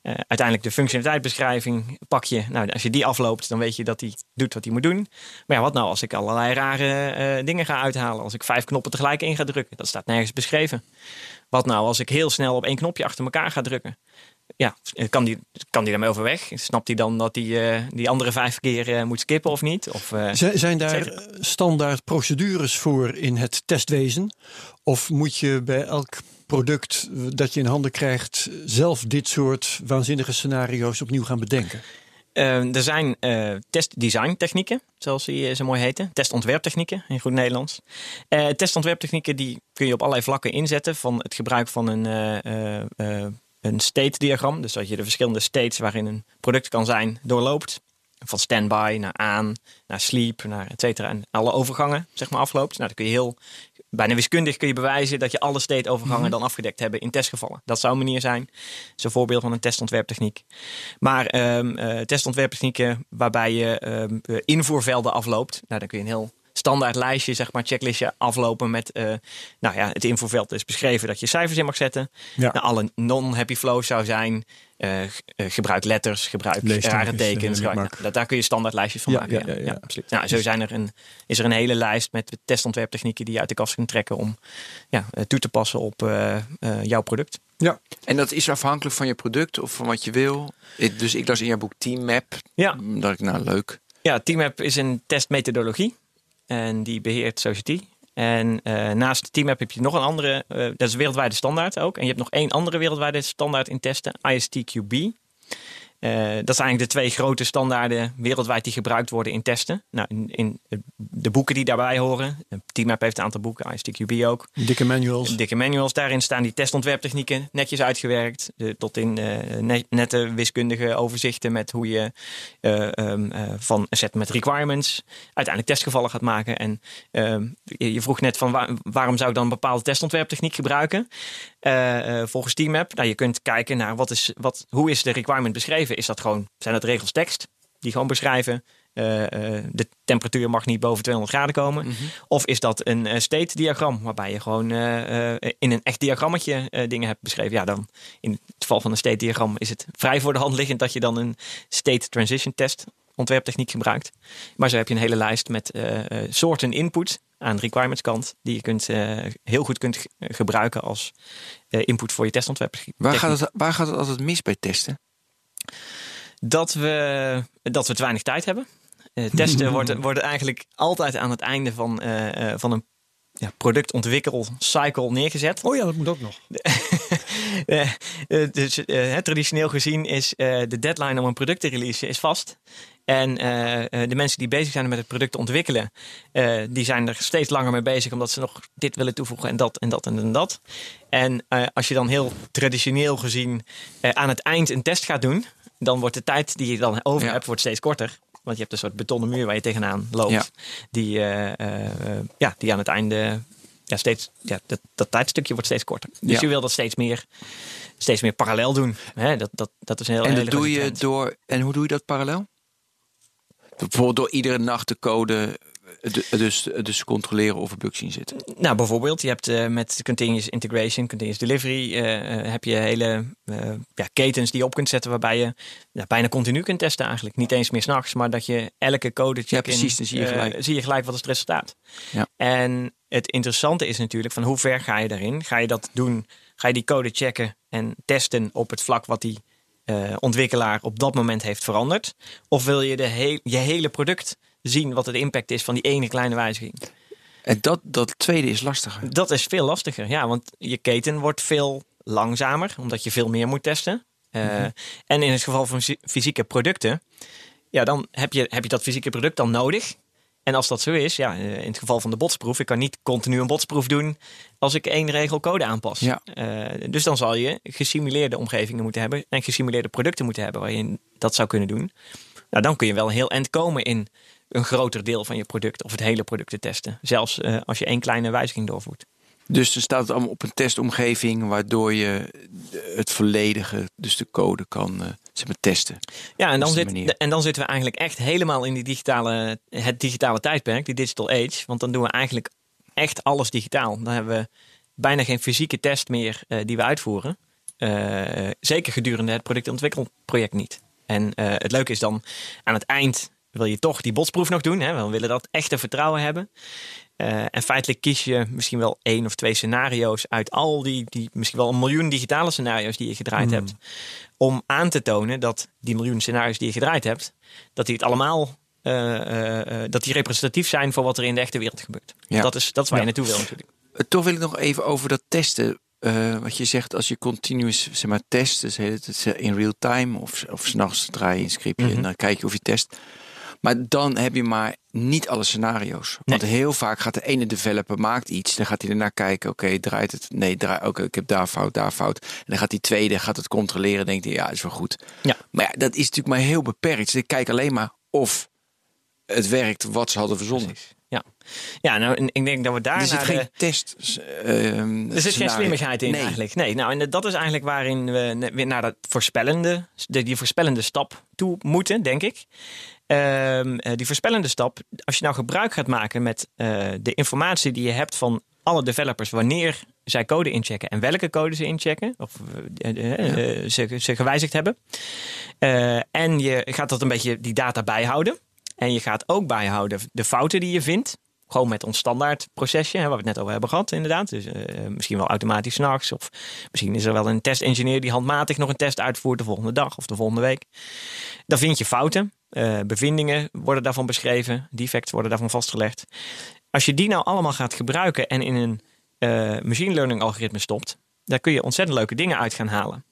Eh, uiteindelijk de functionaliteitsbeschrijving pak je. Nou, als je die afloopt, dan weet je dat hij doet wat hij moet doen. Maar ja, wat nou als ik allerlei rare eh, dingen ga uithalen? Als ik vijf knoppen tegelijk in ga drukken? Dat staat nergens beschreven. Wat nou als ik heel snel op één knopje achter elkaar ga drukken? Ja, kan die, kan die daarmee overweg? Snapt hij dan dat hij eh, die andere vijf keer eh, moet skippen of niet? Of, Z- Zijn daar standaard procedures voor in het testwezen? Of moet je bij elk product dat je in handen krijgt zelf dit soort waanzinnige scenario's opnieuw gaan bedenken? Er zijn testdesign technieken, zoals die zo mooi heten. Testontwerptechnieken in goed Nederlands. Testontwerptechnieken die kun je op allerlei vlakken inzetten. Van het gebruik van een, een state diagram. Dus dat je de verschillende states waarin een product kan zijn doorloopt. Van standby naar aan, naar sleep, naar et cetera. En alle overgangen zeg maar afloopt. Nou, dan kun je heel, bijna wiskundig kun je bewijzen dat je alle state overgangen dan afgedekt hebben in testgevallen. Dat zou een manier zijn. Dat is een voorbeeld van een testontwerptechniek. Maar eh, testontwerptechnieken waarbij je ehm, eh, invoervelden afloopt. Nou, dan kun je een heel standaard lijstje, zeg maar, checklistje aflopen met, eh, nou ja, het invoerveld is beschreven dat je cijfers in mag zetten. Ja. Nou, alle non-happy flows zou zijn, eh, eh, gebruik letters, gebruik rare tekens. gebruik- mikmak. nou, dat, daar kun je standaard lijstjes van Ja, maken. ja, ja, ja. absoluut. Nou, zo zijn er een, is er een hele lijst met testontwerptechnieken die je uit de kast kunt trekken om ja, toe te passen op eh, eh, jouw product. Ja, En dat is afhankelijk van je product of van wat je wil. Ik- Dus ik las in jouw boek Team Map. Ja. Dat ik, nou leuk. Ja, TeamApp is een testmethodologie en die beheert Society. En eh, naast TeamApp heb je nog een andere, eh, dat is wereldwijde standaard ook. En je hebt nog één andere wereldwijde standaard in testen, ISTQB. Eh, dat zijn eigenlijk de twee grote standaarden wereldwijd die gebruikt worden in testen. Nou, in, in de boeken die daarbij horen. TeamApp heeft een aantal boeken, ISTQB ook. Dikke manuals. Dikke manuals. Daarin staan die testontwerptechnieken netjes uitgewerkt. De, tot in eh, ne- nette wiskundige overzichten met hoe je eh, ehm, eh, van een set met requirements uiteindelijk testgevallen gaat maken. En ehm, je, je vroeg net van waar- waarom zou ik dan een bepaalde testontwerptechniek gebruiken? Eh, volgens TeamApp, nou, je kunt kijken naar wat is, wat, hoe is de requirement beschreven. Is dat gewoon, zijn dat regels tekst die gewoon beschrijven? eh, de temperatuur mag niet boven 200 graden komen. Of is dat een state diagram waarbij je gewoon in een echt diagrammetje dingen hebt beschreven? Ja, dan in het geval van een state diagram is het vrij voor de hand liggend dat je dan een state transition test ontwerptechniek gebruikt. Maar zo heb je een hele lijst met eh, eh, soorten input aan de requirements kant die je kunt, eh, heel goed kunt ge- gebruiken als eh, input voor je testontwerp. Waar gaat, het, waar gaat het altijd mis bij testen? Dat we, dat we te weinig tijd hebben. Eh, testen [laughs] worden, worden eigenlijk altijd aan het einde van, eh, eh, van een ja, productontwikkelcycle neergezet. Oh ja, dat moet ook nog. [laughs] Dus traditioneel gezien is eh, de deadline om een product te releasen is vast. En eh, eh, de mensen die bezig zijn met het product ontwikkelen, eh, die zijn er steeds langer mee bezig, omdat ze nog dit willen toevoegen en dat en dat en dat. En als je dan heel traditioneel gezien aan het eind een test gaat doen, dan wordt de tijd die je dan over Ja. hebt, wordt steeds korter. Want je hebt een soort betonnen muur waar je tegenaan loopt. Ja. Die, ja, die aan het einde ja, steeds, ja, dat, dat tijdstukje wordt steeds korter. Dus Ja. je wil dat steeds meer, steeds meer parallel doen. Hè, dat, dat, dat is een heel En dat doe je door. En hoe doe je dat parallel? Bijvoorbeeld door iedere nacht de code. de- Dus, dus controleren of er bugs in zitten. Nou, bijvoorbeeld, je hebt eh, met continuous integration, continuous delivery, eh, eh, heb je hele ja, ketens die je op kunt zetten waarbij je ja, bijna continu kunt testen eigenlijk. Niet eens meer s'nachts, maar dat je elke code check Ja, precies, zie je gelijk. zie je gelijk wat is het resultaat. Ja. En het interessante is natuurlijk van hoe ver ga je daarin? Ga je dat doen? Ga je die code checken en testen op het vlak wat die eh, ontwikkelaar op dat moment heeft veranderd? Of wil je de heel, je hele product zien wat de impact is van die ene kleine wijziging? En dat, dat tweede is lastiger. Dat is veel lastiger, ja, want je keten wordt veel langzamer, omdat je veel meer moet testen. Eh, En in het geval van fy- fysieke producten, ja, dan heb je, heb je dat fysieke product dan nodig. En als dat zo is, ja, eh, in het geval van de botsproef, ik kan niet continu een botsproef doen als ik één regel code aanpas. Ja. Eh, dus dan zal je gesimuleerde omgevingen moeten hebben en gesimuleerde producten moeten hebben waar je dat zou kunnen doen. Nou, dan kun je wel heel eind komen in een groter deel van je product of het hele product te testen. Zelfs eh, als je één kleine wijziging doorvoert. Dus dan staat het allemaal op een testomgeving. Waardoor je het volledige, dus de code kan zeg maar, testen. Ja, en dan, zit, en dan zitten we eigenlijk echt helemaal in die digitale, het digitale tijdperk, die digital age. Want dan doen we eigenlijk echt alles digitaal. Dan hebben we bijna geen fysieke test meer eh, die we uitvoeren. Eh, zeker gedurende het productontwikkelproject niet. En eh, het leuke is dan aan het eind wil je toch die botsproef nog doen. Hè? We willen dat echte vertrouwen hebben. Eh, en feitelijk kies je misschien wel één of twee scenario's uit al die, die misschien wel een miljoen digitale scenario's die je gedraaid hebt. Om aan te tonen dat die miljoen scenario's die je gedraaid hebt, dat die het allemaal eh, eh, dat die representatief zijn voor wat er in de echte wereld gebeurt. Ja. Dat, is, dat is waar je naartoe wil natuurlijk. Toch wil ik nog even over dat testen. wat je zegt, als je continuous zeg maar, test, dus in real time of, of s'nachts draai je een scriptje Mhm. en dan kijk je of je test. Maar dan heb je maar niet alle scenario's. Want heel vaak gaat de ene developer maakt iets, dan gaat hij ernaar kijken, oké, draait het? Nee, draai, oké, ik heb daar fout, daar fout. En dan gaat die tweede, gaat het controleren, denkt hij, ja, is wel goed. Ja. Maar ja, dat is natuurlijk maar heel beperkt. Ze kijken alleen maar of het werkt wat ze hadden verzonnen. Ja nou, ik denk dat we daar Er zit geen de- test. ehm, Er zit geen slimmigheid in Nee. eigenlijk. Nee, nou, en dat is eigenlijk waarin we weer naar dat voorspellende, de, die voorspellende stap toe moeten, denk ik. Ehm, eh, die voorspellende stap, als je nou gebruik gaat maken met eh, de informatie die je hebt van alle developers wanneer zij code inchecken en welke code ze inchecken, of ze, ze gewijzigd hebben. En je gaat dat een beetje die data bijhouden. En je gaat ook bijhouden de fouten die je vindt. Gewoon met ons standaard procesje, hè, waar we het net over hebben gehad, inderdaad. Dus eh, misschien wel automatisch s'nachts. Of misschien is er wel een testengineer die handmatig nog een test uitvoert de volgende dag of de volgende week. Dan vind je fouten. eh, bevindingen worden daarvan beschreven. Defects worden daarvan vastgelegd. Als je die nou allemaal gaat gebruiken en in een eh, machine learning algoritme stopt, daar kun je ontzettend leuke dingen uit gaan halen.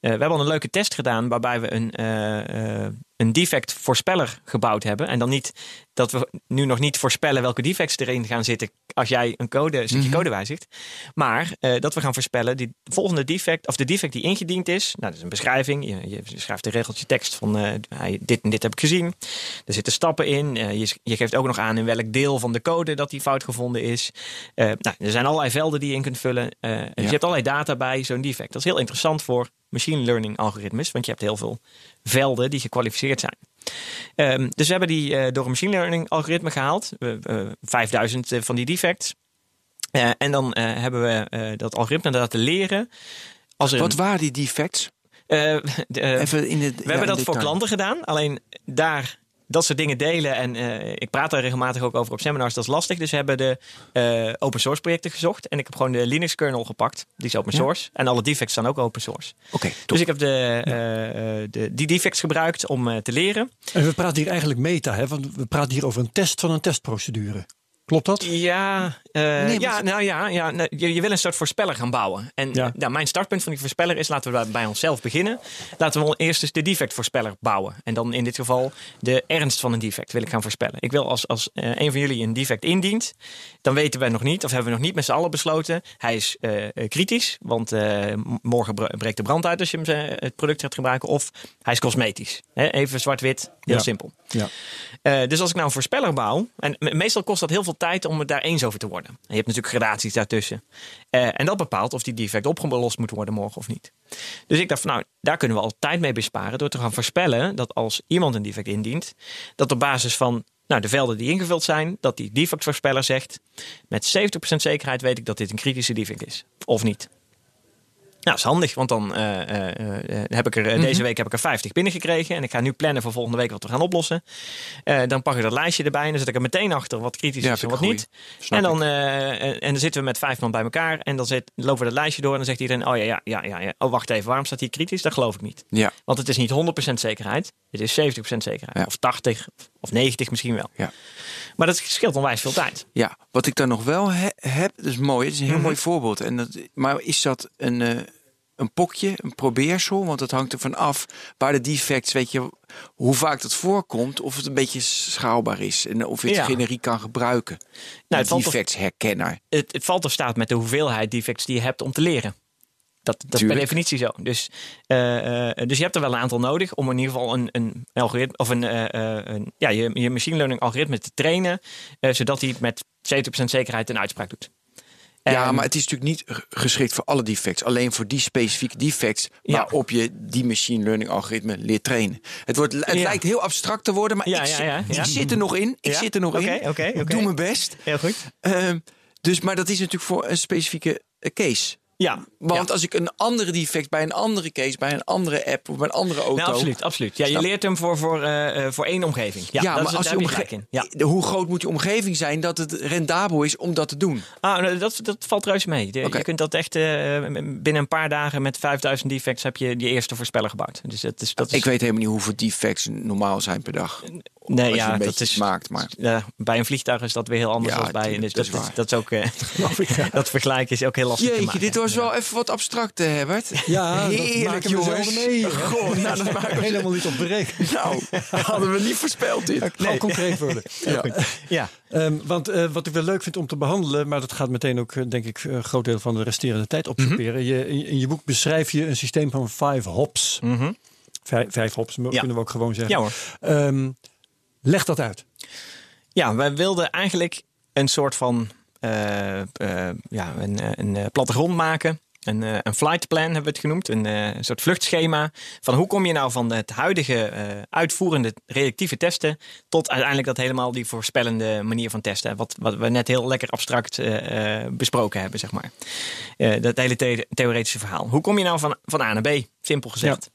We hebben al een leuke test gedaan waarbij we een, uh, een defect voorspeller gebouwd hebben. En dan niet dat we nu nog niet voorspellen welke defects erin gaan zitten als jij een code, een stukje Mhm. code wijzigt. Maar eh, dat we gaan voorspellen die volgende defect, of de defect die ingediend is. Nou, dat is een beschrijving. Je, je schrijft een regeltje tekst van eh, dit en dit heb ik gezien. Er zitten stappen in. Eh, je, je geeft ook nog aan in welk deel van de code dat die fout gevonden is. Eh, nou, er zijn allerlei velden die je in kunt vullen. Eh, en Je hebt allerlei data bij zo'n defect. Dat is heel interessant voor machine learning algoritmes, want je hebt heel veel velden die gekwalificeerd zijn. Ehm, dus we hebben die eh, door een machine learning algoritme gehaald. We- eh, 5000 van die defects. Eh, en dan hebben we dat algoritme laten leren. Als Wat een, waren die defects? [laughs] de, Even in het. we hebben dat voor klanten gedaan. Alleen daar dat soort dingen delen. En eh, ik praat daar regelmatig ook over op seminars. Dat is lastig. Dus we hebben de eh, open source projecten gezocht. En ik heb gewoon de Linux kernel gepakt. Die is open Ja. source. En alle defects staan ook open source. Oké. Dus ik heb de, eh, de, die defects gebruikt om te leren. En we praten hier eigenlijk meta, hè? want we praten hier over een test van een testprocedure. Klopt dat? Ja, eh, Nee, ja nou ja, ja nou, je, je wil een soort voorspeller gaan bouwen. En Ja. nou, mijn startpunt van die voorspeller is, laten we bij- onszelf beginnen. Laten we eerst eens de defectvoorspeller bouwen. En dan in dit geval de ernst van een defect wil ik gaan voorspellen. Ik wil als, als eh, een van jullie een defect indient, dan weten we nog niet, of hebben we nog niet met z'n allen besloten, hij is eh, kritisch, want morgen bre- breekt de brand uit als je hem, het product gaat gebruiken, of hij is cosmetisch. Even zwart-wit, heel Ja. simpel. Ja. Dus als ik nou een voorspeller bouw, en me- meestal kost dat heel veel tijd om het daar eens over te worden. En je hebt natuurlijk gradaties daartussen. Eh, en dat bepaalt of die defect opgelost moet worden morgen of niet. Dus ik dacht van nou, daar kunnen we al tijd mee besparen door te gaan voorspellen dat als iemand een defect indient, dat op basis van nou, de velden die ingevuld zijn, dat die defectvoorspeller zegt, met 70% zekerheid weet ik dat dit een kritische defect is. Of niet. Nou, dat is handig, want dan eh, eh, eh, heb ik er, eh, deze week heb ik er 50 binnengekregen. En ik ga nu plannen voor volgende week wat we gaan oplossen. Dan pak ik dat lijstje erbij en dan zet ik er meteen achter wat kritisch Ja, is en wat niet. Snap En dan, en, en dan zitten we met vijf man bij elkaar en dan zit, lopen we dat lijstje door. En dan zegt iedereen, oh ja, ja, ja, ja, ja. Oh, wacht even, waarom staat hier kritisch? Dat geloof ik niet. Ja, Want het is niet 100% zekerheid. Het is 70% zekerheid. Ja. Of 80 of 90 misschien wel. Ja. Maar dat scheelt onwijs veel tijd. ja, wat ik dan nog wel he- heb, dat is mooi. Het is een heel Mhm. mooi voorbeeld. En dat, maar is dat een, eh, een pokje, een probeersel? Want dat hangt ervan af waar de defects, weet je, hoe vaak dat voorkomt, of het een beetje schaalbaar is en of je het Ja. generiek kan gebruiken. Nou, een of, defectsherkenner. het, het valt of staat met de hoeveelheid defects die je hebt om te leren. Dat, dat is per definitie zo. Dus, eh, eh, dus je hebt er wel een aantal nodig om in ieder geval een, een algoritme of een, eh, een ja, je, je machine learning algoritme te trainen, zodat hij met 70% zekerheid een uitspraak doet. Ja, En- maar het is natuurlijk niet geschikt voor alle defects. Alleen voor die specifieke defects Ja. waarop je die machine learning algoritme leert trainen. Het, wordt, het Ja. lijkt heel abstract te worden, maar Ja, ik, ik zit er nog in. Ik zit er nog in. Ik doe mijn best. Heel goed. Ehm, dus, maar dat is natuurlijk voor een specifieke case. Ja, Want ja. als ik een andere defect bij een andere case, bij een andere app of bij een andere auto. Nou, absoluut, absoluut. Ja, je Snap- leert hem voor, voor, eh, eh, voor één omgeving. Ja, Ja, dat maar is, als daar je je. Ja. Hoe groot moet je omgeving zijn dat het rendabel is om dat te doen? Ah, nou, dat, dat valt reuze mee. De-. Je kunt dat echt eh, binnen een paar dagen met 5000 defects heb je je eerste voorspeller gebouwd. Dus dat is, dat is Ik weet helemaal niet hoeveel defects normaal zijn per dag. nee, als je ja, een dat is maakt, maar- ja, bij een vliegtuig is dat weer heel anders dan bij. Dus dat dat, is dat is ook [laughs] [laughs] dat vergelijken is ook heel lastig. te Jeetje, maken. dit was wel even wat abstract, eh, Herbert. Ja, dat Heerlijk, maken we jongens. mee. Goh, nou, dat maken we [laughs] helemaal niet op berekend. Nou, hadden we niet voorspeld dit. Het concreet worden. [laughs] Ja. Ja, Ehm, want eh, wat ik wel leuk vind om te behandelen, maar dat gaat meteen ook, eh, denk ik, een groot deel van de resterende tijd opsoeperen. je, in, in je boek beschrijf je een systeem van five hops. Mhm. Vijf, vijf hops, Ja. kunnen we ook gewoon zeggen. ja hoor. Ehm, leg dat uit. Ja, wij wilden eigenlijk een soort van ja, een, eh, een eh, plattegrond maken. Een, eh, een flight plan hebben we het genoemd. Een, eh, soort vluchtschema. Van hoe kom je nou van het huidige eh, uitvoerende reactieve testen. tot uiteindelijk dat helemaal die voorspellende manier van testen. Wat, wat we net heel lekker abstract eh, eh, besproken hebben, zeg maar. Eh, dat hele the- theoretische verhaal. Hoe kom je nou van, van A naar B? Simpel gezegd.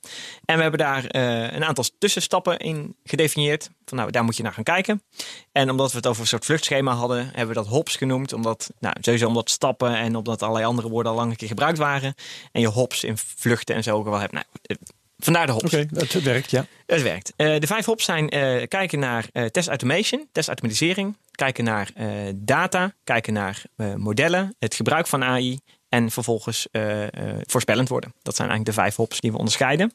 En we hebben daar eh, een aantal tussenstappen in gedefinieerd. Van nou, daar moet je naar gaan kijken. En omdat we het over een soort vluchtschema hadden, hebben we dat hops genoemd. Omdat, nou, sowieso omdat stappen en omdat allerlei andere woorden al lang een keer gebruikt waren. En je hops in vluchten en zo ook wel hebt. Nou, eh, vandaar de hops. Oké, het werkt, ja. Het werkt. Eh, de vijf hops zijn kijken naar eh, test automation, test automatisering. Kijken naar data, kijken naar modellen, het gebruik van AI en vervolgens eh, eh, voorspellend worden. Dat zijn eigenlijk de vijf hops die we onderscheiden.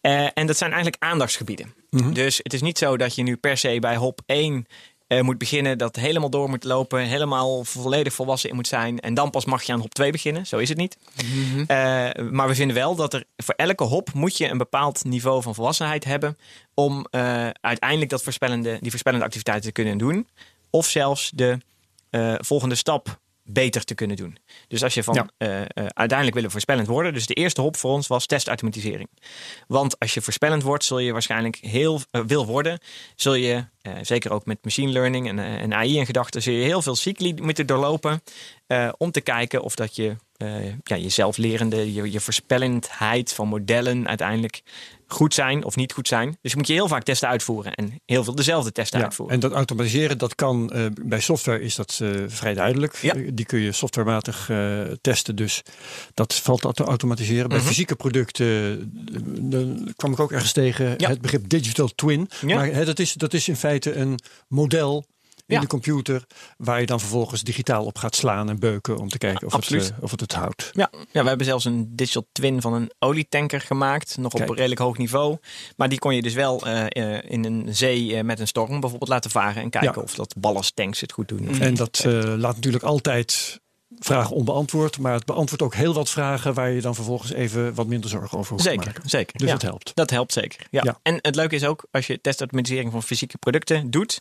Eh, en dat zijn eigenlijk aandachtsgebieden. Dus het is niet zo dat je nu per se bij hop 1 eh, moet beginnen, dat helemaal door moet lopen, helemaal volledig volwassen in moet zijn. En dan pas mag je aan hop 2 beginnen. Zo is het niet. Eh, maar we vinden wel dat er voor elke hop moet je een bepaald niveau van volwassenheid hebben. Om uiteindelijk dat voorspellende, die voorspellende activiteiten te kunnen doen. Of zelfs de volgende stap beter te kunnen doen. Dus als je van Ja. eh, eh, uiteindelijk willen voorspellend worden. Dus de eerste hop voor ons was testautomatisering. Want als je voorspellend wordt, zul je waarschijnlijk heel eh, wil worden, zul je zeker ook met machine learning en, en AI in gedachten, zul je heel veel cycli moeten doorlopen om te kijken of dat je ja, je zelflerende, je, je voorspellendheid van modellen uiteindelijk goed zijn of niet goed zijn. Dus moet je heel vaak testen uitvoeren en heel veel dezelfde testen Ja, uitvoeren. en dat automatiseren, dat kan eh, bij software is dat eh, vrij duidelijk. Ja. Eh, die kun je softwarematig testen, dus dat valt te automatiseren. Bij Mhm. fysieke producten dan kwam ik ook ergens tegen Ja. het begrip digital twin. Ja. Maar dat, is, dat is in feite een model in Ja. de computer waar je dan vervolgens digitaal op gaat slaan en beuken om te kijken of, het, Absoluut. eh, of het het houdt. Ja, ja, we hebben zelfs een digital twin van een olietanker gemaakt. Nog op Kijk. een redelijk hoog niveau. Maar die kon je dus wel eh, eh, in een zee met een storm bijvoorbeeld laten varen. En kijken Ja. of dat ballasttanks het goed doen. of En niet. dat laat natuurlijk altijd vragen onbeantwoord, maar het beantwoordt ook heel wat vragen waar je dan vervolgens even wat minder zorgen over hoeft te Zeker, maken. zeker. Dus ja. dat helpt. Dat helpt zeker. Ja. Ja. En het leuke is ook, als je testautomatisering van fysieke producten doet,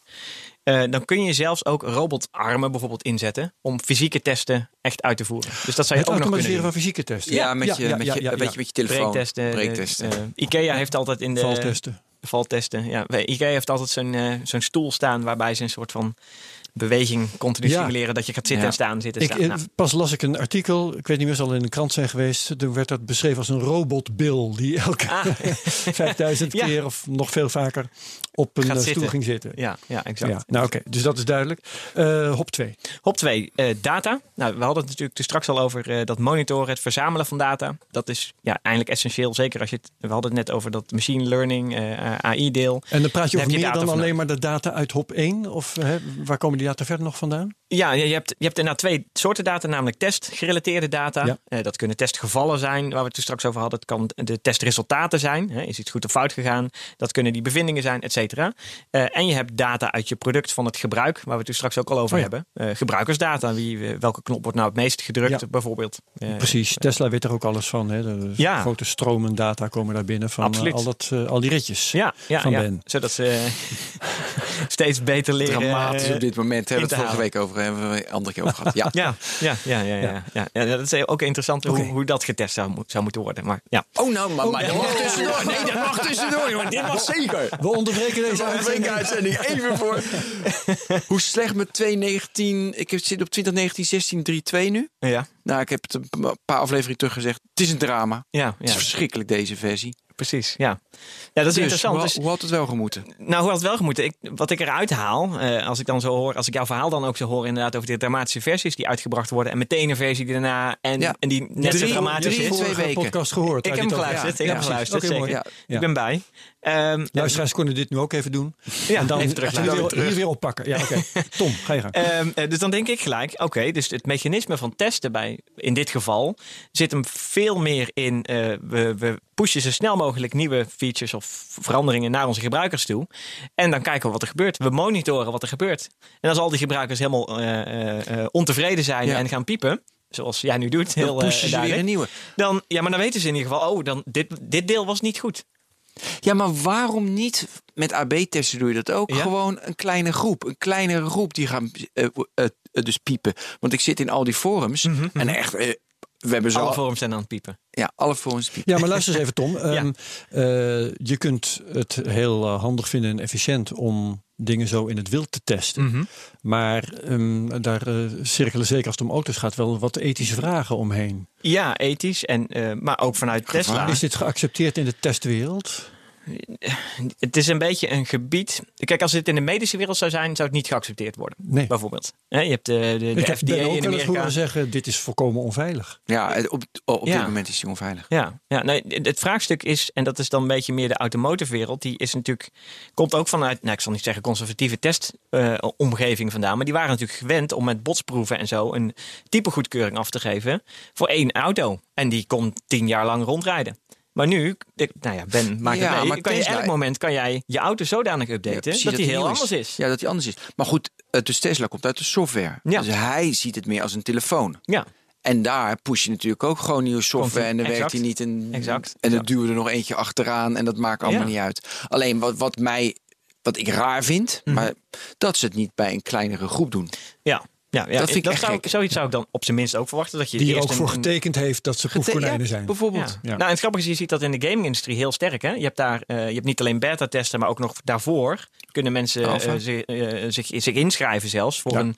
eh, dan kun je zelfs ook robotarmen bijvoorbeeld inzetten om fysieke testen echt uit te voeren. Dus dat zou je Het ook nog kunnen automatiseren doen. van fysieke testen. Ja, met je, met je, ja, je, met je telefoon. Breektesten. de- Breektesten. eh, Ikea heeft altijd in de valtesten. valtesten. Ja, Ikea heeft altijd zo'n eh, zo'n stoel staan waarbij ze een soort van beweging continu Ja. simuleren dat je gaat zitten Ja. en staan, zitten Ik, staan. eh, Nou, pas las ik een artikel, ik weet niet meer, zal in de krant zijn geweest. Toen werd dat beschreven als een robotbil die elke Ah. [laughs] 5000 Ja. keer of nog veel vaker op een Gaat eh, stoel zitten. ging zitten. ja, ja, exact. Nou oké, dus dat is duidelijk. Eh, hop 2. Hop 2, data. Nou, we hadden het natuurlijk dus straks al over eh, dat monitoren, het verzamelen van data. Dat is ja, eigenlijk essentieel, zeker als je het... We hadden het net over dat machine learning, eh, AI-deel. En dan praat je over meer dan alleen maar de data uit hop 1? Of hè, waar komen die data verder nog vandaan? Ja, je hebt, je hebt inderdaad twee soorten data, namelijk testgerelateerde data. Ja. Eh, dat kunnen testgevallen zijn, waar we het toen straks over hadden. Het kan de testresultaten zijn. Hè, is iets goed of fout gegaan? Dat kunnen die bevindingen zijn, et cetera. Eh, en je hebt data uit je product van het gebruik, waar we het toen straks ook al over Oh ja. hebben. Eh, gebruikersdata, wie, welke knop wordt nou het meest gedrukt, Ja. bijvoorbeeld. Precies, Tesla weet er ook alles van. Hè? De Ja. grote stromen data komen daar binnen van Absoluut. al, dat, al die ritjes. Ja, ja, van ja. Ben. zodat ze [laughs] steeds beter leren. Dramatisch op dit moment. Hebben we het vorige week over. Hebben we een andere keer over gehad. [laughs] Ja. Ja, ja, ja, ja, ja, ja. ja. dat is ook interessant hoe, dat getest zou, zou moeten worden. Maar ja. Oh, nou, maar, maar dat mag tussendoor. Nee, dat mag tussendoor, jongen. Dit mag zeker. We onderbreken deze uitzending. uitzending even voor. [laughs] Hoe slecht met 219? Ik heb- zit op 2019, 16, 3-2 nu. Ja, Nou, ik heb het een paar afleveringen terug gezegd. Het is een drama. ja, Het is ja verschrikkelijk, deze versie. Precies. Ja. ja, dat is Dus, interessant. hoe, Dus, hoe had het wel gemoeten? nou, hoe had het wel gemoeten? Ik, wat ik eruit haal, eh, als ik dan zo hoor, als ik jouw verhaal dan ook zo hoor, inderdaad over de dramatische versies die uitgebracht worden en meteen een versie die daarna en, Ja. en die net zo Drie- dramatisch drie- is. twee weken. podcast gehoord. Ik heb hem geluisterd. Ja, ik heb ja, geluisterd, zeker. Ja. Ik ben bij. Ehm, Luisteraars kunnen dit nu ook even doen. ja, en dan even terug hier, weer, hier weer oppakken. Ja, oké. [laughs] Tom, ga je gang. Ehm, eh, dus dan denk ik gelijk, oké, dus het mechanisme van testen bij, in dit geval, zit hem veel meer in, eh, we, we pushen zo snel mogelijk nieuwe features of veranderingen naar onze gebruikers toe. En dan kijken we wat er gebeurt. We monitoren wat er gebeurt. En als al die gebruikers helemaal eh, eh, eh, ontevreden zijn Ja. en gaan piepen, zoals jij nu doet, Dan heel weer duidelijk, een nieuwe. dan, ja, maar dan weten ze in ieder geval, oh, dan, dit, dit deel was niet goed. Ja, maar waarom niet? Met AB-testen doe je dat ook. Ja. Gewoon een kleine groep. Een kleinere groep die gaan dus piepen. Want ik zit in al die forums. En echt, eh, we hebben zo... Alle forums zijn aan het piepen. Ja, alle forums piepen. Ja, maar luister eens even, Tom. [laughs] Ehm, eh, je kunt het heel eh, handig vinden en efficiënt om dingen zo in het wild te testen. Mhm. Maar ehm, daar eh, cirkelen zeker als het om auto's gaat wel wat ethische vragen omheen. Ja, ethisch, en, eh, maar ook vanuit Tesla. Is dit geaccepteerd in de testwereld? Het is een beetje een gebied. Kijk, als het in de medische wereld zou zijn, zou het niet geaccepteerd worden. Nee. Bijvoorbeeld. Hè, Je hebt de, de, Ik de heb FDA ben ook in Amerika. zeggen, dit is volkomen onveilig. Ja, op, op Ja. dit moment is die onveilig. Ja, ja nee, het vraagstuk is, en dat is dan een beetje meer de automotive wereld, die is natuurlijk, komt ook vanuit, nou ik zal niet zeggen conservatieve testomgeving vandaan, maar die waren natuurlijk gewend om met botsproeven en zo een typegoedkeuring af te geven voor één auto. En die kon tien jaar lang rondrijden. Maar nu, ik- nou ja, Ben, maak Ja, het mee. maar Kan je elk moment kan jij je auto zodanig updaten precies, dat die heel anders is. Ja, dat die anders is. Maar goed, dus Tesla komt uit de software. Ja. Dus hij ziet het meer als een telefoon. Ja, En daar push je natuurlijk ook gewoon nieuwe software. En dan Exact. werkt hij niet. En, Exact. en dan duwen er nog eentje achteraan. En dat maakt allemaal Ja. niet uit. Alleen wat, wat mij. Wat ik raar vind, Mhm. maar dat ze het niet bij een kleinere groep doen. ja. Ja, ja, Dat vind ik echt zou, gek. Zoiets zou ik dan op zijn minst ook verwachten. Dat je Die er ook een- voor een- getekend heeft dat ze proefkonijnen Ja, zijn. Bijvoorbeeld. Ja. Ja. Nou, en het grappige is, je ziet dat in de gaming-industrie heel sterk. Hè? Je hebt daar, eh, je hebt niet alleen beta-testen, maar ook nog daarvoor kunnen mensen eh, zich, eh, zich, zich inschrijven zelfs voor Ja. een,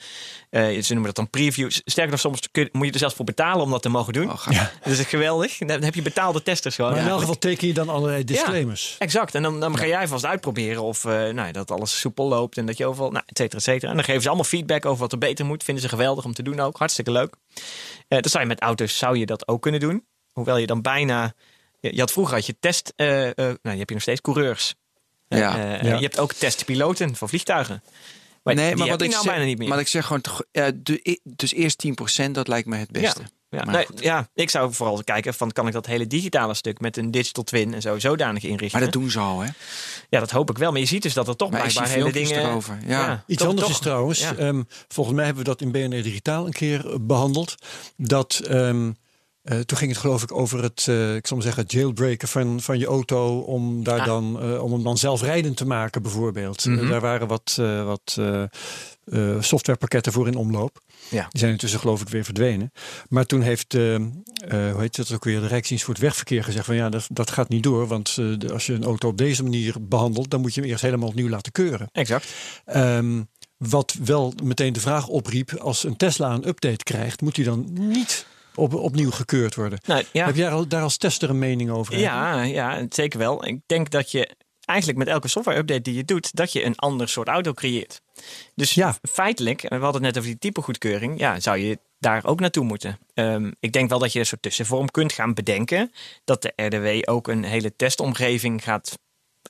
eh, ze noemen dat dan preview. Sterker nog, soms kun- moet je er zelfs voor betalen om dat te mogen doen. Oh. Dat is geweldig. Dan heb je betaalde testers gewoon. Maar in elk geval teken je dan allerlei disclaimers. Exact. En dan, dan ga jij vast uitproberen of eh, nou, dat alles soepel loopt en dat je overal, nou, et cetera, et cetera. En dan geven ze allemaal feedback over wat er beter moet. Vinden ze geweldig om te doen ook. Hartstikke leuk. Eh dat zou je met auto's zou je dat ook kunnen doen. Hoewel je dan bijna. Je, je had vroeger had je test. eh, eh, nou, die heb je nog steeds coureurs. Eh, Ja. eh, Ja. Je hebt ook testpiloten voor vliegtuigen. Maar nee, die maar heb wat je ik nou zeg, bijna niet meer. Maar ik zeg gewoon, ja, dus eerst 10%, dat lijkt me het beste. Ja, ja, ik zou vooral kijken van kan ik dat hele digitale stuk met een digital twin en zo zodanig inrichten. Maar dat doen ze al, hè? Ja, dat hoop ik wel. Maar je ziet dus dat er toch Maar blijkbaar hele dingen. erover, ja. Iets toch- anders toch- is trouwens, ja. ehm, volgens mij hebben we dat in BNR Digitaal een keer eh, behandeld. Dat ehm, eh, toen ging het geloof ik over het, eh, ik zal maar zeggen, jailbreken van, van je auto om, daar Ah. dan, eh, om hem dan zelfrijdend te maken bijvoorbeeld. Mhm. Daar waren wat, wat softwarepakketten voor in omloop. Ja. Die zijn intussen geloof ik weer verdwenen. Maar toen heeft, eh, hoe heet dat ook weer, de Rijksdienst voor het Wegverkeer gezegd van ja, dat, dat gaat niet door. Want de- als je een auto op deze manier behandelt, dan moet je hem eerst helemaal opnieuw laten keuren. Exact. Ehm, wat wel meteen de vraag opriep: als een Tesla een update krijgt, moet die dan niet op, opnieuw gekeurd worden? Nou, ja. Heb jij al- daar als tester een mening over? Ja, ja, zeker wel. Ik denk dat je eigenlijk met elke software-update die je doet, dat je een ander soort auto creëert. Dus Ja. feitelijk, en we hadden het net over die typegoedkeuring, ja, zou je daar ook naartoe moeten. Ehm, ik denk wel dat je een soort tussenvorm kunt gaan bedenken, dat de RDW ook een hele testomgeving gaat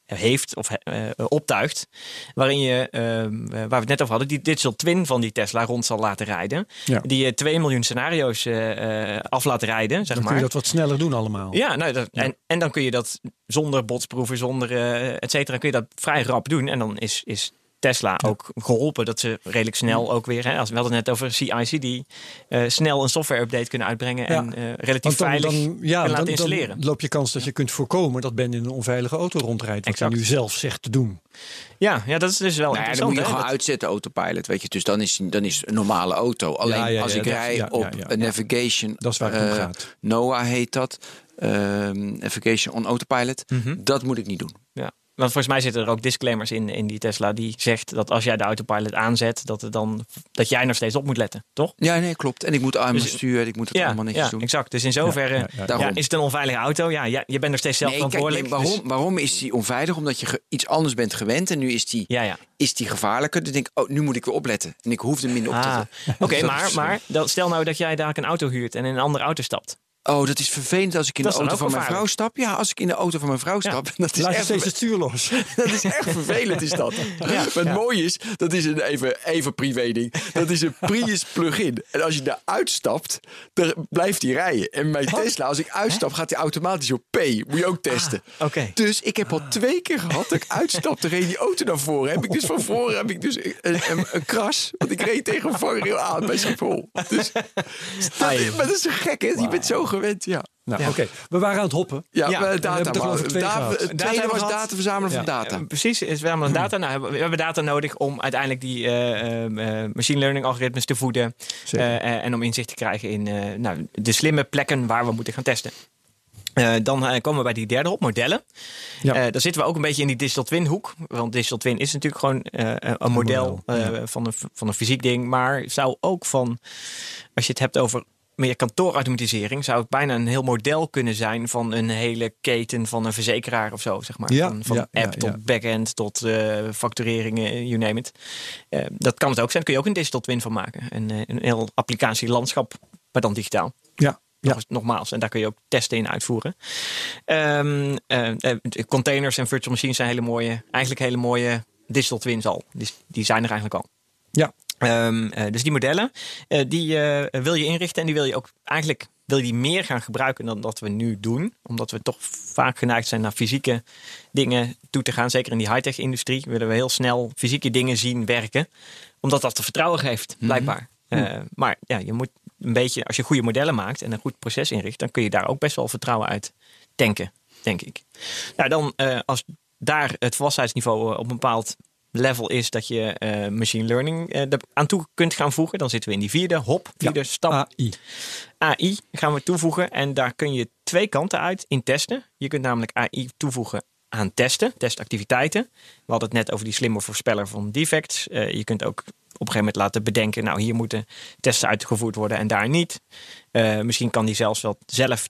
heeft of eh, optuigt, waarin je, ehm, waar we het net over hadden, die digital twin van die Tesla rond zal laten rijden. Ja. Die je 2 miljoen scenario's eh, eh, af laat rijden, zeg Dan maar. kun je dat wat sneller doen allemaal. Ja, nou, dat, En, en dan kun je dat zonder botsproeven, zonder eh et cetera, kun je dat vrij rap doen. En dan is, is Tesla ook geholpen dat ze redelijk snel ook weer, hè, als we hadden het net over CI/CD, eh snel een software-update kunnen uitbrengen Ja. en eh, relatief Want dan, veilig dan, ja, kunnen laten dan, installeren. dan loop je kans dat je kunt voorkomen dat Ben in een onveilige auto rondrijdt. Wat Exact. je nu zelf zegt te doen. ja, ja, dat is dus wel Nou ja, dan interessant. moet je hè, gewoon dat- uitzetten, autopilot. Weet je, dus dan is, dan is een normale auto. Alleen Ja, ja, als ik rij ja, op ja, ja. een navigation, Dat is waar het om eh, gaat. NOAA heet dat, ehm, navigation on autopilot, Mhm. dat moet ik niet doen. Ja. Want volgens mij zitten er ook disclaimers in, in die Tesla die zegt dat als jij de autopilot aanzet, dat, het dan, dat jij nog steeds op moet letten, toch? Ja, nee, klopt. En ik moet armen Dus- sturen, ik moet het Ja, allemaal netjes ja doen. exact. Dus in zoverre Ja, is het een onveilige auto. Ja, ja, je bent nog steeds zelf Nee, kijk, verantwoordelijk. nee, waarom, dus- waarom is die onveilig? Omdat je iets anders bent gewend en nu is die, is die gevaarlijker. Dus denk ik, oh, nu moet ik weer opletten. En ik hoefde minder op te Ah, letten. Oké, [laughs] maar, is- maar stel nou dat jij daar een auto huurt en in een andere auto stapt. Oh, dat is vervelend als ik in Dat de auto van mijn vrouw stap. Ja, als ik in de auto van mijn vrouw Ja. stap. [laughs] Dat is, Laat je echt steeds het stuur los. [laughs] dat is echt vervelend, is dat. [laughs] maar het ja. mooie is, dat is een even, even privé-ding. Dat is een Prius plug-in. En als je daar uitstapt, dan blijft hij rijden. En mijn Tesla, als ik uitstap, gaat hij automatisch op P. Moet je ook testen. Ah, oké. Dus ik heb al twee keer gehad dat ik uitstapte, reed die auto naar voren. Heb ik dus van voren heb ik dus een, een, een kras. Want ik reed tegen een vangrail aan bij Schiphol. Dus, dat, maar dat is zo gek, hè? Je bent zo gewend, ja. Nou, oké. We waren aan het hoppen. Ja, Ja, we data, hebben geloof ik twee. Het tweede hebben we was data verzamelen van data. Eh, precies, is we hebben data. Nou, hebben- we hebben data nodig om uiteindelijk die eh, eh, eh, machine learning algoritmes te voeden. En om inzicht te krijgen in eh, nou, de slimme plekken waar we moeten gaan testen. Eh, dan komen we bij die derde op, modellen. Ja. Eh, daar zitten we ook een beetje in die digital twin hoek. Want digital twin is natuurlijk gewoon eh, een model, model, eh, van, een, van een fysiek ding. Maar zou ook van, als je het hebt over meer kantoorautomatisering zou het bijna een heel model kunnen zijn van een hele keten van een verzekeraar of zo, zeg maar. Ja, van van ja, ja, app tot backend tot eh factureringen, you name it. Eh, dat kan het ook zijn. Daar kun je ook een digital twin van maken. Een, eh, een heel applicatielandschap, maar dan digitaal. Ja, ja. Nog, nogmaals, en daar kun je ook testen in uitvoeren. Eh, eh, containers en virtual machines zijn hele mooie, eigenlijk hele mooie digital twins al. Die, die zijn er eigenlijk al. Ja. Ehm, eh, dus die modellen, eh, die eh, wil je inrichten en die wil je ook eigenlijk wil je die meer gaan gebruiken dan dat we nu doen. Omdat we toch vaak geneigd zijn naar fysieke dingen toe te gaan. Zeker in die high-tech industrie willen we heel snel fysieke dingen zien werken. Omdat dat te vertrouwen geeft, blijkbaar. Eh, maar ja, je moet een beetje, als je goede modellen maakt en een goed proces inricht, dan kun je daar ook best wel vertrouwen uit tanken, denk ik. Nou, dan als daar het volwassenheidsniveau op een bepaald level is dat je eh, machine learning er aan toe kunt gaan voegen, dan zitten we in die vierde hop, vierde stap. AI. AI gaan we toevoegen en daar kun je twee kanten uit in testen. Je kunt namelijk AI toevoegen aan testen, testactiviteiten. We hadden het net over die slimme voorspeller van defects. Eh, je kunt ook op een gegeven moment laten bedenken, nou hier moeten testen uitgevoerd worden en daar niet. Misschien kan die zelfs wel zelf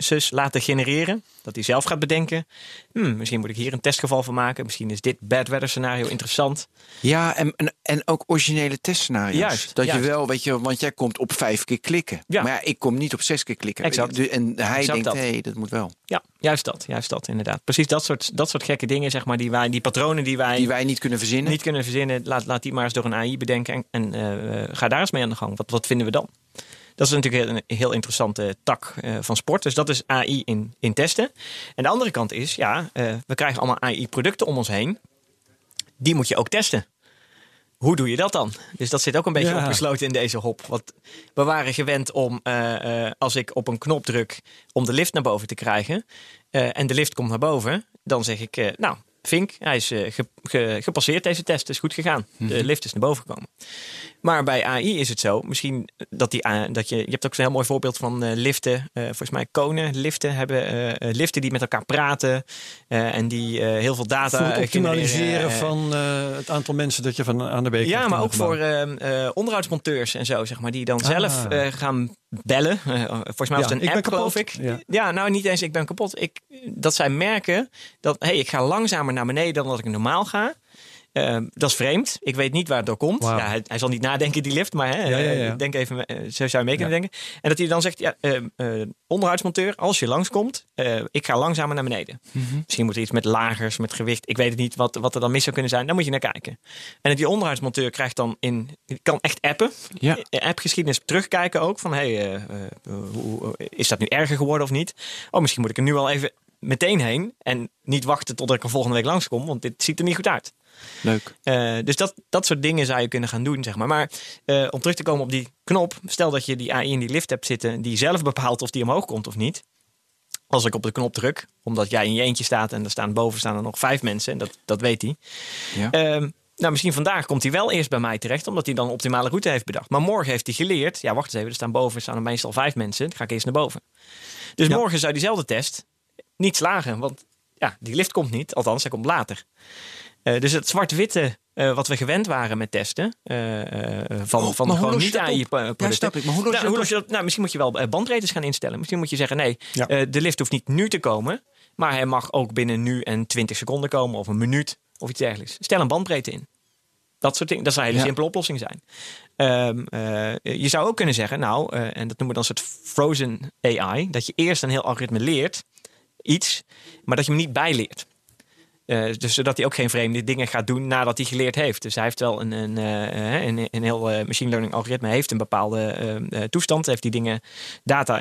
testcases laten genereren. Dat hij zelf gaat bedenken. Hmm, misschien moet ik hier een testgeval van maken. Misschien is dit bad weather scenario interessant. Ja, en, en, en ook originele testscenario's. Juist, dat juist. je wel, weet je, want jij komt op vijf keer klikken. Ja. Maar ja, ik kom niet op zes keer klikken. Exact. En hij Exact denkt, hé, hey, dat moet wel. Ja, juist dat. Juist dat, inderdaad. Precies dat soort, dat soort gekke dingen, zeg maar, die, wij, die patronen die wij Die wij niet kunnen verzinnen. niet kunnen verzinnen. Laat, laat die maar eens door een AI bedenken en, en eh, ga daar eens mee aan de gang. Wat, wat vinden we dan? Dat is natuurlijk een heel interessante tak eh, van sport. Dus dat is AI in, in testen. En de andere kant is, ja, eh, we krijgen allemaal AI-producten om ons heen. Die moet je ook testen. Hoe doe je dat dan? Dus dat zit ook een beetje Ja. opgesloten in deze hop. Want we waren gewend om, eh, als ik op een knop druk om de lift naar boven te krijgen. en de lift komt naar boven. Dan zeg ik, nou, Vink, hij is eh, ge- ge- gepasseerd deze test. is goed gegaan. De lift is naar boven gekomen. Maar bij AI is het zo, misschien dat, die, dat je, je hebt ook zo'n heel mooi voorbeeld van eh, liften. Eh, volgens mij konen, liften hebben liften die met elkaar praten en die heel veel data Voor optimaliseren van het aantal mensen dat je van A naar B krijgt ja, maar ook voor onderhoudsmonteurs en zo, zeg maar, die dan Ah. zelf gaan bellen. Volgens mij was Ja, het een ik app, geloof ik. Ja. Ja. nou niet eens ik ben kapot. Ik, dat zij merken dat, hey, ik ga langzamer naar beneden dan dat ik normaal ga. Eh, dat is vreemd. Ik weet niet waar het door komt. Ja, hij, hij zal niet nadenken, die lift, maar hè, Ja, ja, eh, denk even, eh, zo zou je mee kunnen denken. En dat hij dan zegt, ja, eh, eh, onderhoudsmonteur, als je langskomt, ik ga langzamer naar beneden. Misschien moet er iets met lagers, met gewicht. Ik weet het niet wat, wat er dan mis zou kunnen zijn. Daar moet je naar kijken. En die onderhoudsmonteur krijgt dan in, kan echt appen. Ja. Appgeschiedenis terugkijken ook. Van hey, hoe, hoe- is dat nu erger geworden of niet? Oh, misschien moet ik er nu al even meteen heen. En niet wachten tot ik er volgende week langskom. Want dit ziet er niet goed uit. Leuk. Eh, dus dat, dat soort dingen zou je kunnen gaan doen, zeg maar. Maar eh, om terug te komen op die knop. Stel dat je die AI in die lift hebt zitten. Die zelf bepaalt of die omhoog komt of niet. Als ik op de knop druk, omdat jij in je eentje staat en er staan boven staan er nog vijf mensen, en dat, dat weet hij. Ja. Ehm, nou, misschien vandaag komt hij wel eerst bij mij terecht, omdat hij dan een optimale route heeft bedacht. Maar morgen heeft hij geleerd, ja, wacht eens even, er staan boven staan er meestal vijf mensen, dan ga ik eerst naar boven. Dus Ja. morgen zou diezelfde test niet slagen, want ja, die lift komt niet, althans, hij komt later. Eh, dus het zwart-witte eh, wat we gewend waren met testen eh, van, Oh, van gewoon je niet. Ja, snap ik. Maar hoe los je nou, hoe los je dat? Nou, misschien moet je wel bandbreedtes gaan instellen. Misschien moet je zeggen, nee, Ja. de lift hoeft niet nu te komen, maar hij mag ook binnen nu en 20 seconden komen of een minuut of iets dergelijks. Stel een bandbreedte in. Dat soort dingen. Dat zou een hele Ja. simpele oplossing zijn. Ehm, eh, je zou ook kunnen zeggen, nou, en dat noemen we dan een soort frozen AI, dat je eerst een heel algoritme leert, iets, maar dat je hem niet bijleert. Eh, dus zodat hij ook geen vreemde dingen gaat doen nadat hij geleerd heeft. Dus hij heeft wel een, een, eh, een, een heel eh, machine learning algoritme, heeft een bepaalde toestand, heeft die dingen, data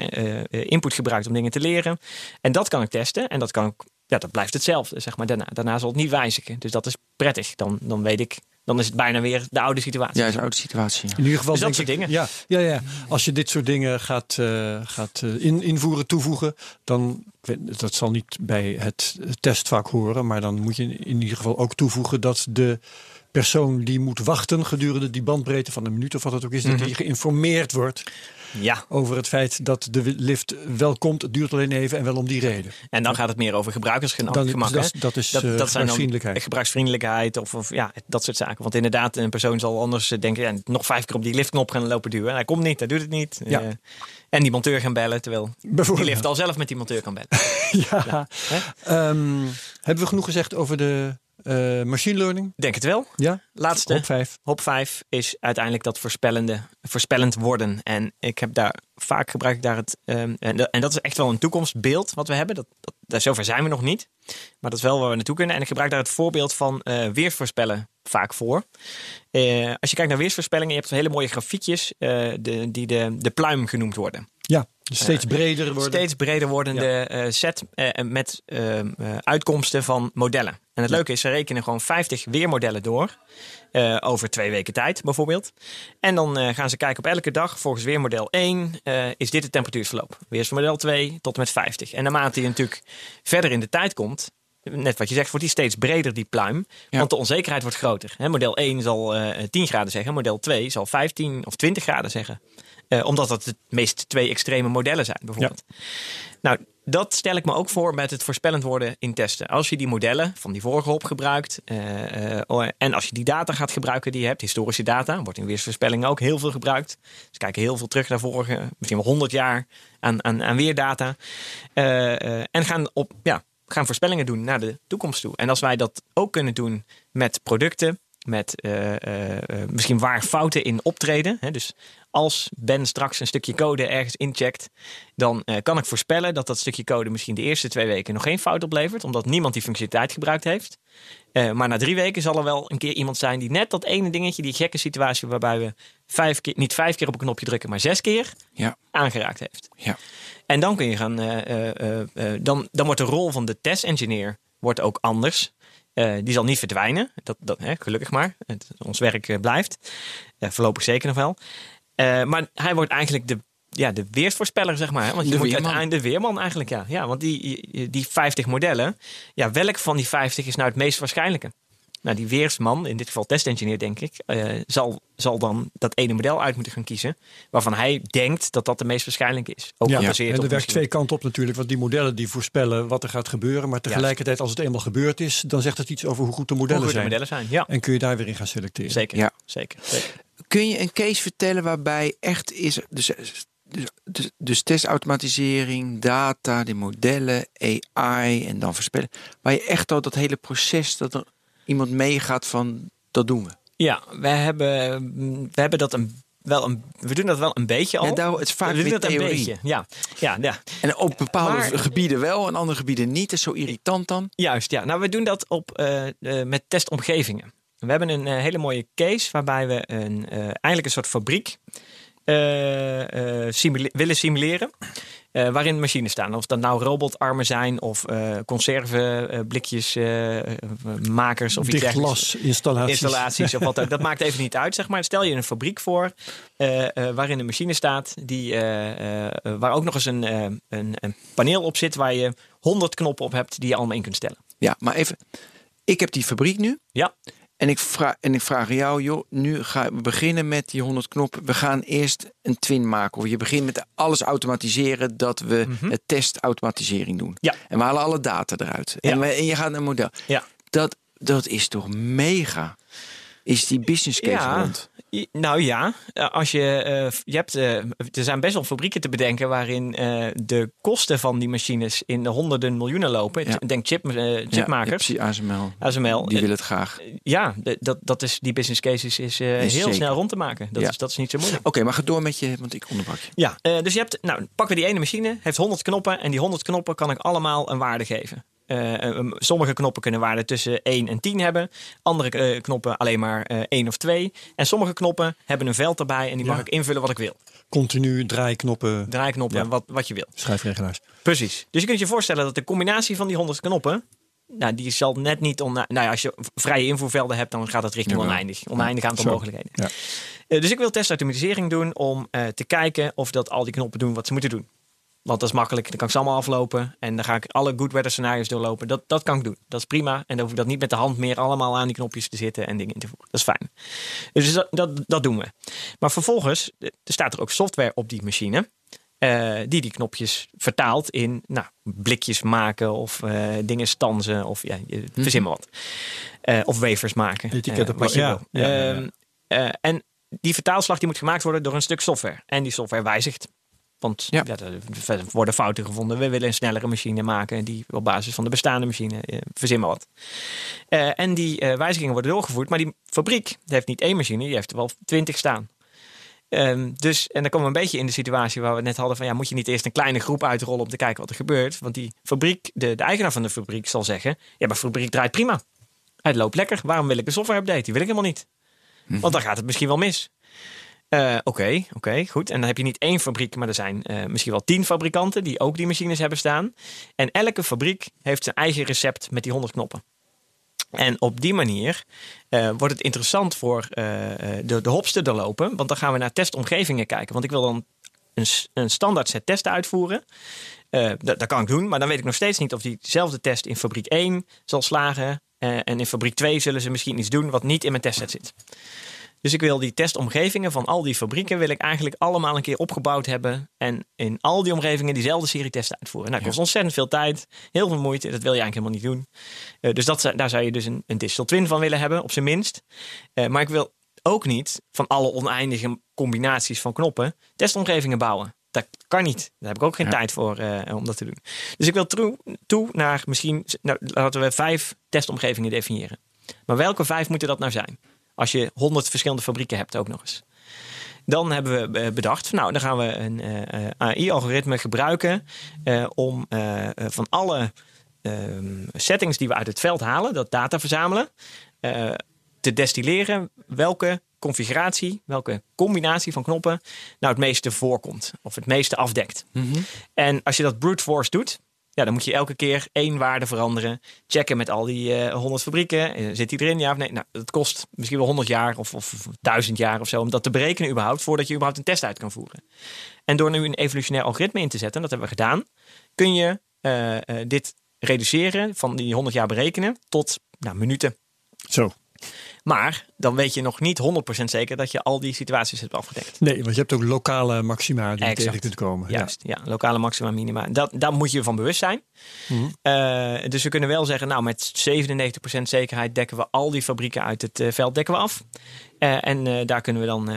input gebruikt om dingen te leren. En dat kan ik testen en dat kan ik, ja, dat blijft hetzelfde, zeg maar. Daarna, daarna zal het niet wijzigen. Dus dat is prettig. Dan, dan weet ik, dan is het bijna weer de oude situatie. Ja, is een oude situatie. In ieder geval Dus dat denk soort ik- dingen. Ja, ja, ja, als je dit soort dingen gaat, eh, gaat in, invoeren, toevoegen, dan dat zal niet bij het testvak horen, maar dan moet je in ieder geval ook toevoegen dat de persoon die moet wachten gedurende die bandbreedte van een minuut of wat het ook is, dat Mhm. die geïnformeerd wordt Ja, over het feit dat de lift wel komt. Het duurt alleen even en wel om die reden. en dan gaat het meer over gebruikersgemak. Dan, gemak, dat, is- dat dat, eh, dat zijn gebruiksvriendelijkheid. gebruiksvriendelijkheid of, of ja, dat soort zaken. Want inderdaad, een persoon zal anders eh, denken, ja, nog vijf keer op die liftknop gaan lopen duwen. Hij komt niet, hij doet het niet. Ja. Eh, en die monteur gaan bellen, terwijl die lift al zelf met die monteur kan bellen. [laughs] Ja. Ehm, hebben we genoeg gezegd over de eh, machine learning? Denk het wel. Ja? Laatste. Op vijf. Hop 5 is uiteindelijk dat voorspellende, voorspellend worden. En ik heb daar vaak gebruik ik daar het. ehm, en, dat, en dat is echt wel een toekomstbeeld wat we hebben. Dat, dat, daar- zover zijn we nog niet. Maar dat is wel waar we naartoe kunnen. En ik gebruik daar het voorbeeld van eh weersvoorspellen vaak voor. Eh, als je kijkt naar weersvoorspellingen, je hebt hele mooie grafiekjes de, die de, de pluim genoemd worden. Ja, steeds breder worden. Steeds breder wordende eh, set eh, met eh, eh, uitkomsten van modellen. En het leuke is, ze rekenen gewoon 50 weermodellen door. eh, over twee weken tijd bijvoorbeeld. En dan eh, gaan ze kijken op elke dag. Volgens weermodel 1 eh, is dit het temperatuursverloop. Weersmodel 2 tot en met 50. En naarmate je natuurlijk verder in de tijd komt. Net wat je zegt, wordt die steeds breder, die pluim. Ja. Want de onzekerheid wordt groter. Model 1 zal eh 10 graden zeggen. Model 2 zal 15 of 20 graden zeggen. Eh, omdat dat het meest twee extreme modellen zijn, bijvoorbeeld. Nou, dat stel ik me ook voor met het voorspellend worden in testen. Als je die modellen van die vorige hop gebruikt. eh, eh, oh, en als je die data gaat gebruiken die je hebt, historische data, wordt in weersvoorspellingen ook heel veel gebruikt. Ze kijken heel veel terug naar vorige, misschien wel 100 jaar aan, aan, aan weerdata. En gaan, op, ja, gaan voorspellingen doen naar de toekomst toe. En als wij dat ook kunnen doen met producten, met eh, eh, eh, misschien waar fouten in optreden. Hè, dus als Ben straks een stukje code ergens incheckt, dan kan ik voorspellen dat dat stukje code misschien de eerste twee weken nog geen fout oplevert, omdat niemand die functionaliteit gebruikt heeft. Maar na drie weken zal er wel een keer iemand zijn die net dat ene dingetje, die gekke situatie waarbij we vijf keer, niet vijf keer op een knopje drukken, maar zes keer Ja. aangeraakt heeft. Ja. En dan kun je gaan, dan, dan wordt de rol van de test-engineer wordt ook anders. Eh, die zal niet verdwijnen, dat, dat, hè, gelukkig maar. Het, ons werk eh, blijft. Voorlopig zeker nog wel. Eh, maar hij wordt eigenlijk de, ja, de weersvoorspeller, zeg maar. hè. Want je De moet weerman. uiteindelijk de weerman eigenlijk, ja. ja want die, die 50 modellen, ja, welk van die 50 is nou het meest waarschijnlijke? Nou, die weersman, in dit geval testengineer denk ik, eh, zal, zal dan dat ene model uit moeten gaan kiezen. Waarvan hij denkt dat dat de meest waarschijnlijke is. Ook Ja, en er werkt misschien- twee kanten op natuurlijk. Want die modellen die voorspellen wat er gaat gebeuren. Maar tegelijkertijd als het eenmaal gebeurd is, dan zegt het iets over hoe goed de hoe modellen goed de zijn. modellen zijn. Ja, En kun je daar weer in gaan selecteren. zeker. Ja. zeker, zeker. Kun je een case vertellen waarbij echt is. Dus, dus, dus, dus testautomatisering, data, die modellen, AI en dan voorspellen. Waar je echt al dat hele proces dat er iemand meegaat van dat doen we. Ja, wij hebben, we hebben dat een, wel een, we doen dat wel een beetje al. Ja, daar, het is vaak we doen dat een beetje. Ja, ja, ja. En op bepaalde Maar- gebieden wel en andere gebieden niet. Dat is zo irritant dan. Juist, ja. Nou, we doen dat op, eh, eh, met testomgevingen. We hebben een eh, hele mooie case waarbij we een, eigenlijk een soort fabriek simule- willen simuleren. Eh, waarin machines staan. Of dat nou robotarmen zijn of eh conserveblikjes makers of iets dergelijks. Dichtglasinstallaties. installaties of wat ook. Dat [laughs] maakt even niet uit, zeg maar. Stel je een fabriek voor eh, eh, waarin een machine staat die, eh, eh, waar ook nog eens een, eh, een, een paneel op zit waar je 100 knoppen op hebt die je allemaal in kunt stellen. Ja, maar even. Ik heb die fabriek nu. Ja, En ik, vraag, en ik vraag jou, joh, nu gaan we beginnen met die 100 knoppen. We gaan eerst een twin maken. Of je begint met alles automatiseren dat we het testautomatisering doen. Mhm. Ja. En we halen alle data eruit. Ja. En, we, en je gaat een model. ja. Dat, dat is toch mega. Is die business case Ja. rond? Nou ja, eh, als je, eh, je hebt, eh, er zijn best wel fabrieken te bedenken waarin de kosten van die machines in de honderden miljoenen lopen. Ja. Denk chip, chipmakers, Ja, ASML. ASML. Die willen het graag. ja, dat, dat is, die business cases is, heel zeker. snel rond te maken. Dat, Ja. is, dat is niet zo moeilijk. Oké, maar ga door met je, want ik onderbrak je. Ja, dus je hebt, nou, pakken we die ene machine, heeft 100 knoppen en die 100 knoppen kan ik allemaal een waarde geven. Eh, eh, sommige knoppen kunnen waarden tussen 1 en 10 hebben. Andere eh, knoppen alleen maar eh 1 of 2. En sommige knoppen hebben een veld erbij en die mag ik invullen wat ik wil. Continu draaiknoppen, Draaiknoppen, Ja. wat, wat je wil. schrijfregelaars. Precies. Dus je kunt je voorstellen dat de combinatie van die 100 knoppen. Nou, die zal net niet on. Nou ja, als je vrije invoervelden hebt, dan gaat het richting oneindig. Oneindig aantal Zo. mogelijkheden. Ja. Dus ik wil testautomatisering doen om te kijken of dat al die knoppen doen wat ze moeten doen. Want dat is makkelijk. Dan kan ik ze allemaal aflopen. En dan ga ik alle good weather scenario's doorlopen. Dat, dat kan ik doen. Dat is prima. En dan hoef ik dat niet met de hand meer allemaal aan die knopjes te zitten en dingen in te voeren. Dat is fijn. Dus dat, dat, dat doen we. Maar vervolgens er staat er ook software op die machine. eh, die die knopjes vertaalt in nou, blikjes maken of eh, dingen stanzen of ja, je- verzin maar wat. Eh, of wafers maken. Etiketten eh, wat je plakken. wil. Ja, ja, ja, ja. Ehm, eh, en die vertaalslag die moet gemaakt worden door een stuk software. En die software wijzigt. Want Ja. ja. er worden fouten gevonden. We willen een snellere machine maken die op basis van de bestaande machine eh, verzin maar wat. Eh, en die eh, wijzigingen worden doorgevoerd. Maar die fabriek die heeft niet één machine, die heeft er wel twintig staan. Ehm, dus, en dan komen we een beetje in de situatie waar we het net hadden van ja, moet je niet eerst een kleine groep uitrollen om te kijken wat er gebeurt? Want die fabriek, de, de eigenaar van de fabriek zal zeggen, ja, maar fabriek draait prima. Het loopt lekker. Waarom wil ik een software update? Die wil ik helemaal niet. Want dan gaat het misschien wel mis. Eh, Oké, oké, goed. En dan heb je niet één fabriek, maar er zijn eh, misschien wel tien fabrikanten die ook die machines hebben staan. En elke fabriek heeft zijn eigen recept met die 100 knoppen. En op die manier eh, wordt het interessant voor de, de hops te doorlopen. Want dan gaan we naar testomgevingen kijken. Want ik wil dan een, een standaard set testen uitvoeren. Dat, dat kan ik doen, maar dan weet ik nog steeds niet of diezelfde test in fabriek 1 zal slagen. En in fabriek 2 zullen ze misschien iets doen wat niet in mijn testset zit. Dus ik wil die testomgevingen van al die fabrieken wil ik eigenlijk allemaal een keer opgebouwd hebben. En in al die omgevingen diezelfde serie testen uitvoeren. Nou, dat kost ontzettend veel tijd, heel veel moeite. Dat wil je eigenlijk helemaal niet doen. Eh, dus dat, daar zou je dus een, een digital twin van willen hebben, op zijn minst. Eh, maar ik wil ook niet van alle oneindige combinaties van knoppen testomgevingen bouwen. Dat kan niet. Daar heb ik ook geen tijd voor eh, om dat te doen. Dus ik wil toe, toe naar misschien, nou, laten we vijf testomgevingen definiëren. Maar welke vijf moeten dat nou zijn? Als je honderd verschillende fabrieken hebt ook nog eens. Dan hebben we eh, bedacht, nou dan gaan we een eh, eh, AI-algoritme gebruiken om van alle ehm, settings die we uit het veld halen, dat data verzamelen, te destilleren welke configuratie, welke combinatie van knoppen nou het meeste voorkomt of het meeste afdekt. En als je dat brute force doet, ja, dan moet je elke keer één waarde veranderen. Checken met al die eh 100 fabrieken. Eh, Zit die erin? Ja of nee? Nou, dat kost misschien wel 100 jaar of, of 1000 jaar of zo om dat te berekenen überhaupt, voordat je überhaupt een test uit kan voeren. En door nu een evolutionair algoritme in te zetten, dat hebben we gedaan, kun je eh, dit reduceren van die 100 jaar berekenen tot nou, minuten. Zo. Maar dan weet je nog niet 100% zeker dat je al die situaties hebt afgedekt. Nee, want je hebt ook lokale maxima die Exact. tegen kunt komen. Juist, ja. lokale maxima minima. Dat, daar moet je van bewust zijn. Eh, dus we kunnen wel zeggen, nou met 97% zekerheid dekken we al die fabrieken uit het eh, veld dekken we af. Eh, en daar kunnen we dan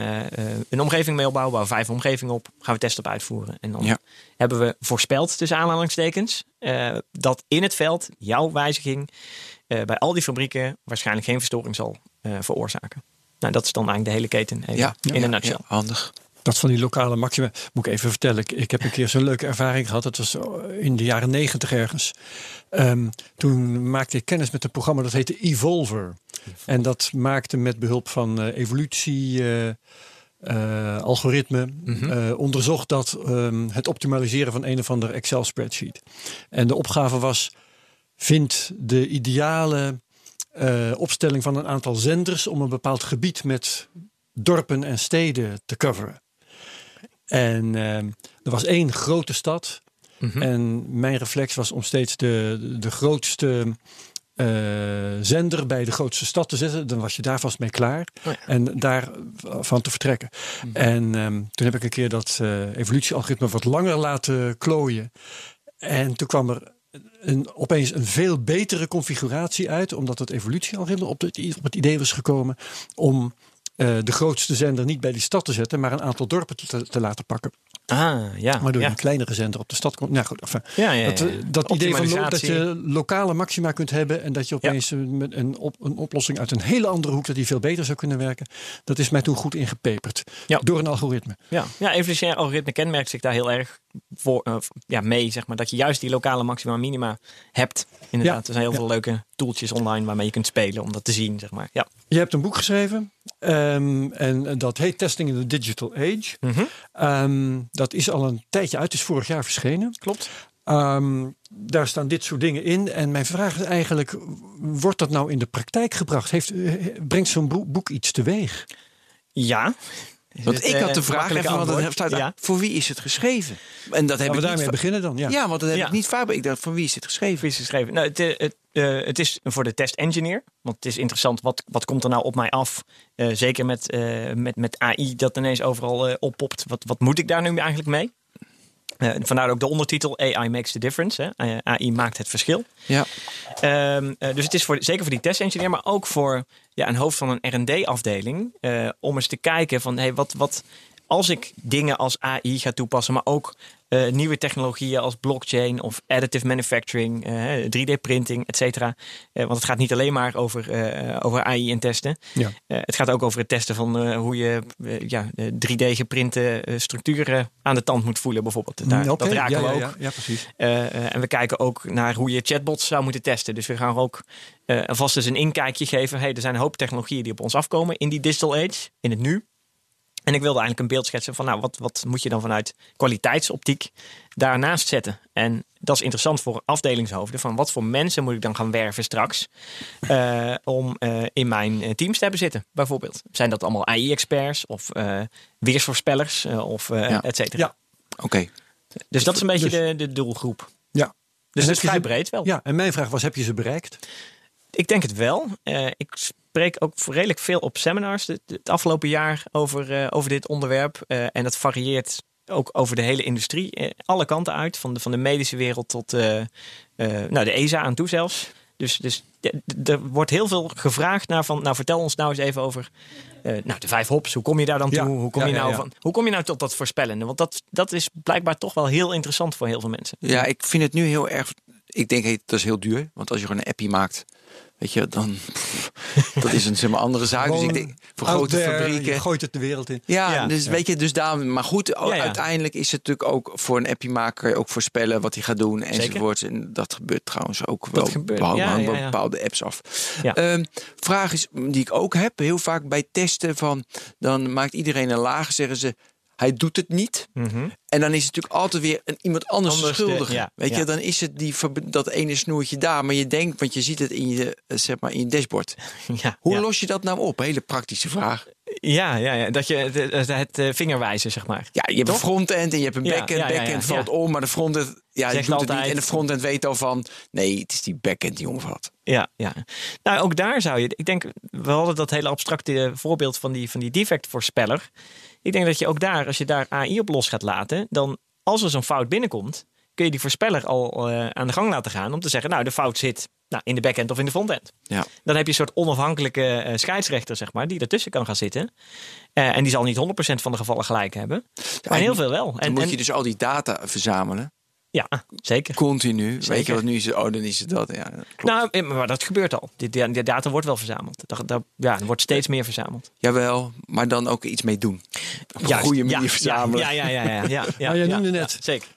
een omgeving mee opbouwen, bouwen vijf omgevingen op, gaan we testen op uitvoeren. En dan Ja. hebben we voorspeld, tussen aanhalingstekens, dat in het veld jouw wijziging bij al die fabrieken waarschijnlijk geen verstoring zal eh, veroorzaken. Nou, dat is dan eigenlijk de hele keten even Ja, in ja, een nutshell. ja, handig. Dat van die lokale maxima. Moet ik even vertellen. Ik, ik heb een keer zo'n leuke ervaring gehad. Dat was in de jaren negentig ergens. Ehm, toen maakte ik kennis met een programma dat heette Evolver. En dat maakte met behulp van eh, evolutie. eh, eh, algoritme eh, onderzocht dat ehm, het optimaliseren van een of ander Excel spreadsheet. En de opgave was: vind de ideale eh, opstelling van een aantal zenders om een bepaald gebied met dorpen en steden te coveren. En ehm, er was één grote stad. En mijn reflex was om steeds de, de grootste eh, zender bij de grootste stad te zetten. Dan was je daar vast mee klaar. Oh ja. En daarvan te vertrekken. En ehm, toen heb ik een keer dat eh, evolutiealgoritme wat langer laten klooien. En toen kwam er een, opeens een veel betere configuratie uit. Omdat het evolutiealgoritme op het, op het idee was gekomen om eh, de grootste zender niet bij die stad te zetten, maar een aantal dorpen te, te laten pakken. Ah, ja. Waardoor ja. een kleinere zender op de stad komt. Nou goed, enfin, Ja, ja, dat, eh, dat idee van dat je lokale maxima kunt hebben en dat je opeens met een, op, een oplossing uit een hele andere hoek dat die veel beter zou kunnen werken. Dat is mij toen goed ingepeperd Ja. door een algoritme. Ja, ja evolutionair algoritme kenmerkt zich daar heel erg voor, eh, ja, mee, zeg maar. Dat je juist die lokale maxima minima hebt. Inderdaad, Ja, er zijn heel veel leuke tooltjes online waarmee je kunt spelen om dat te zien, zeg maar. Ja. Je hebt een boek geschreven ehm, en dat heet Testing in the Digital Age. Mhm. Ehm, dat is al een tijdje uit, is vorig jaar verschenen. Klopt. Ehm, daar staan dit soort dingen in. En mijn vraag is eigenlijk, wordt dat nou in de praktijk gebracht? Heeft, eh, brengt zo'n boek iets teweeg? Ja, Want het, ik had eh, de vraag, even, want het antwoord. staat daar, Ja. voor wie is het geschreven? En dat heb we ik daarmee niet beginnen dan? Ja. Ja, want dat heb Ja. ik niet vaak. Ik dacht, van wie is dit geschreven? Wie is het geschreven? Nou, het, eh, het, eh, het is voor de test engineer. Want het is interessant, wat, wat komt er nou op mij af? Eh, zeker met, eh, met, met AI dat ineens overal eh, oppopt. Wat, wat moet ik daar nu eigenlijk mee? Eh, vandaar ook de ondertitel AI makes the difference. Hè? Eh, AI maakt het verschil. Ja. Ehm, eh, dus het is voor, zeker voor die test-engineer, maar ook voor ja, een hoofd van een R&D-afdeling. om eens te kijken van, hey, wat, wat, als ik dingen als AI ga toepassen, maar ook eh, nieuwe technologieën als blockchain of additive manufacturing, eh, 3D-printing, et cetera. Eh, want het gaat niet alleen maar over, eh, over AI en testen. Ja. Eh, het gaat ook over het testen van eh, hoe je eh, ja, 3D-geprinte eh, structuren aan de tand moet voelen, bijvoorbeeld. Daar, Mm, Oké, Dat raken ja, we ja, ook. Ja, precies. Eh, eh, en we kijken ook naar hoe je chatbots zou moeten testen. Dus we gaan ook eh alvast eens een inkijkje geven. Hey, er zijn een hoop technologieën die op ons afkomen in die digital age, in het nu. En ik wilde eigenlijk een beeld schetsen van, nou, wat, wat moet je dan vanuit kwaliteitsoptiek daarnaast zetten? En dat is interessant voor afdelingshoofden. Van wat voor mensen moet ik dan gaan werven straks eh, om eh, in mijn eh, teams te hebben zitten, bijvoorbeeld? Zijn dat allemaal AI-experts of eh, weersvoorspellers of eh Ja. et cetera? Ja. Oké. Dus dat is een beetje Dus- de, de doelgroep. Ja. Dus het is vrij ze- breed wel. Ja, en mijn vraag was, heb je ze bereikt? Ik denk het wel. Eh, ik spreek ook redelijk veel op seminars het, het afgelopen jaar over, eh, over dit onderwerp. Eh, en dat varieert ook over de hele industrie. eh, alle kanten uit. Van de, van de medische wereld tot nou, de ESA aan toe zelfs. Dus, dus er wordt heel veel gevraagd naar van... Nou, vertel ons nou eens even over nou, de vijf hops. Hoe kom je daar dan toe? Ja, Hoe, kom ja, je nou ja. Van, hoe kom je nou tot dat voorspellende? Want dat, dat is blijkbaar toch wel heel interessant voor heel veel mensen. Ja, ik vind het nu heel erg. Ik denk, hey, dat is heel duur. Want als je gewoon een appie maakt, weet je, dan. pff, dat is een zeg maar, andere zaak. Dus ik denk, voor grote there, fabrieken. Je gooit het de wereld in. Ja, Ja. dus weet je, dus daarom. Maar goed, Ja, ja. uiteindelijk is het natuurlijk ook voor een appie maker ook voorspellen wat hij gaat doen enzovoort. En dat gebeurt trouwens ook wel. gebeurt, ja. bepaalde apps af. Ja. Ehm, vraag is die ik ook heb, heel vaak bij testen van, dan maakt iedereen een laag, zeggen ze. Hij doet het niet. Mhm. En dan is het natuurlijk altijd weer een, iemand anders, Anders de- schuldig. ja, Weet ja. je, dan is het die, dat ene snoertje daar. Maar je denkt, want je ziet het in je, eh, zeg maar, in je dashboard. [laughs] Ja, Hoe los je dat nou op? Hele praktische vraag. Ja, ja, ja, dat je het, het, eh, vingerwijzen, zeg maar. Ja, je hebt Toch? een frontend en je hebt een backend. ja, ja, backend valt om, maar de frontend ja, Zegt doet het niet. En de frontend weet al van, nee, het is die backend die omvat. Ja, ja. Nou, ook daar zou je. Ik denk, we hadden dat hele abstracte voorbeeld van die, van die defectvoorspeller. Ik denk dat je ook daar, als je daar AI op los gaat laten, dan als er zo'n fout binnenkomt, kun je die voorspeller al eh, aan de gang laten gaan om te zeggen, nou, de fout zit nou, in de backend of in de frontend. Ja. Dan heb je een soort onafhankelijke eh, scheidsrechter, zeg maar, die ertussen kan gaan zitten. Eh, en die zal niet 100% van de gevallen gelijk hebben, maar heel veel wel. Dan En, moet en- je dus al die data verzamelen. Ja, zeker. Continu. Weet je Zeker. wat nu is? het? Oh, dan is het dat. Ja, dat klopt. Nou, eh, maar dat gebeurt al. Die, die, die data wordt wel verzameld. Dat, dat- ja, er wordt steeds meer verzameld. Jawel, maar dan ook iets mee doen. Op een Juist, goede ja, manier verzamelen. Ja, ja, ja, ja, ja, ja, [laughs] ja, Maar jij ja, noemde ja, net- zeker.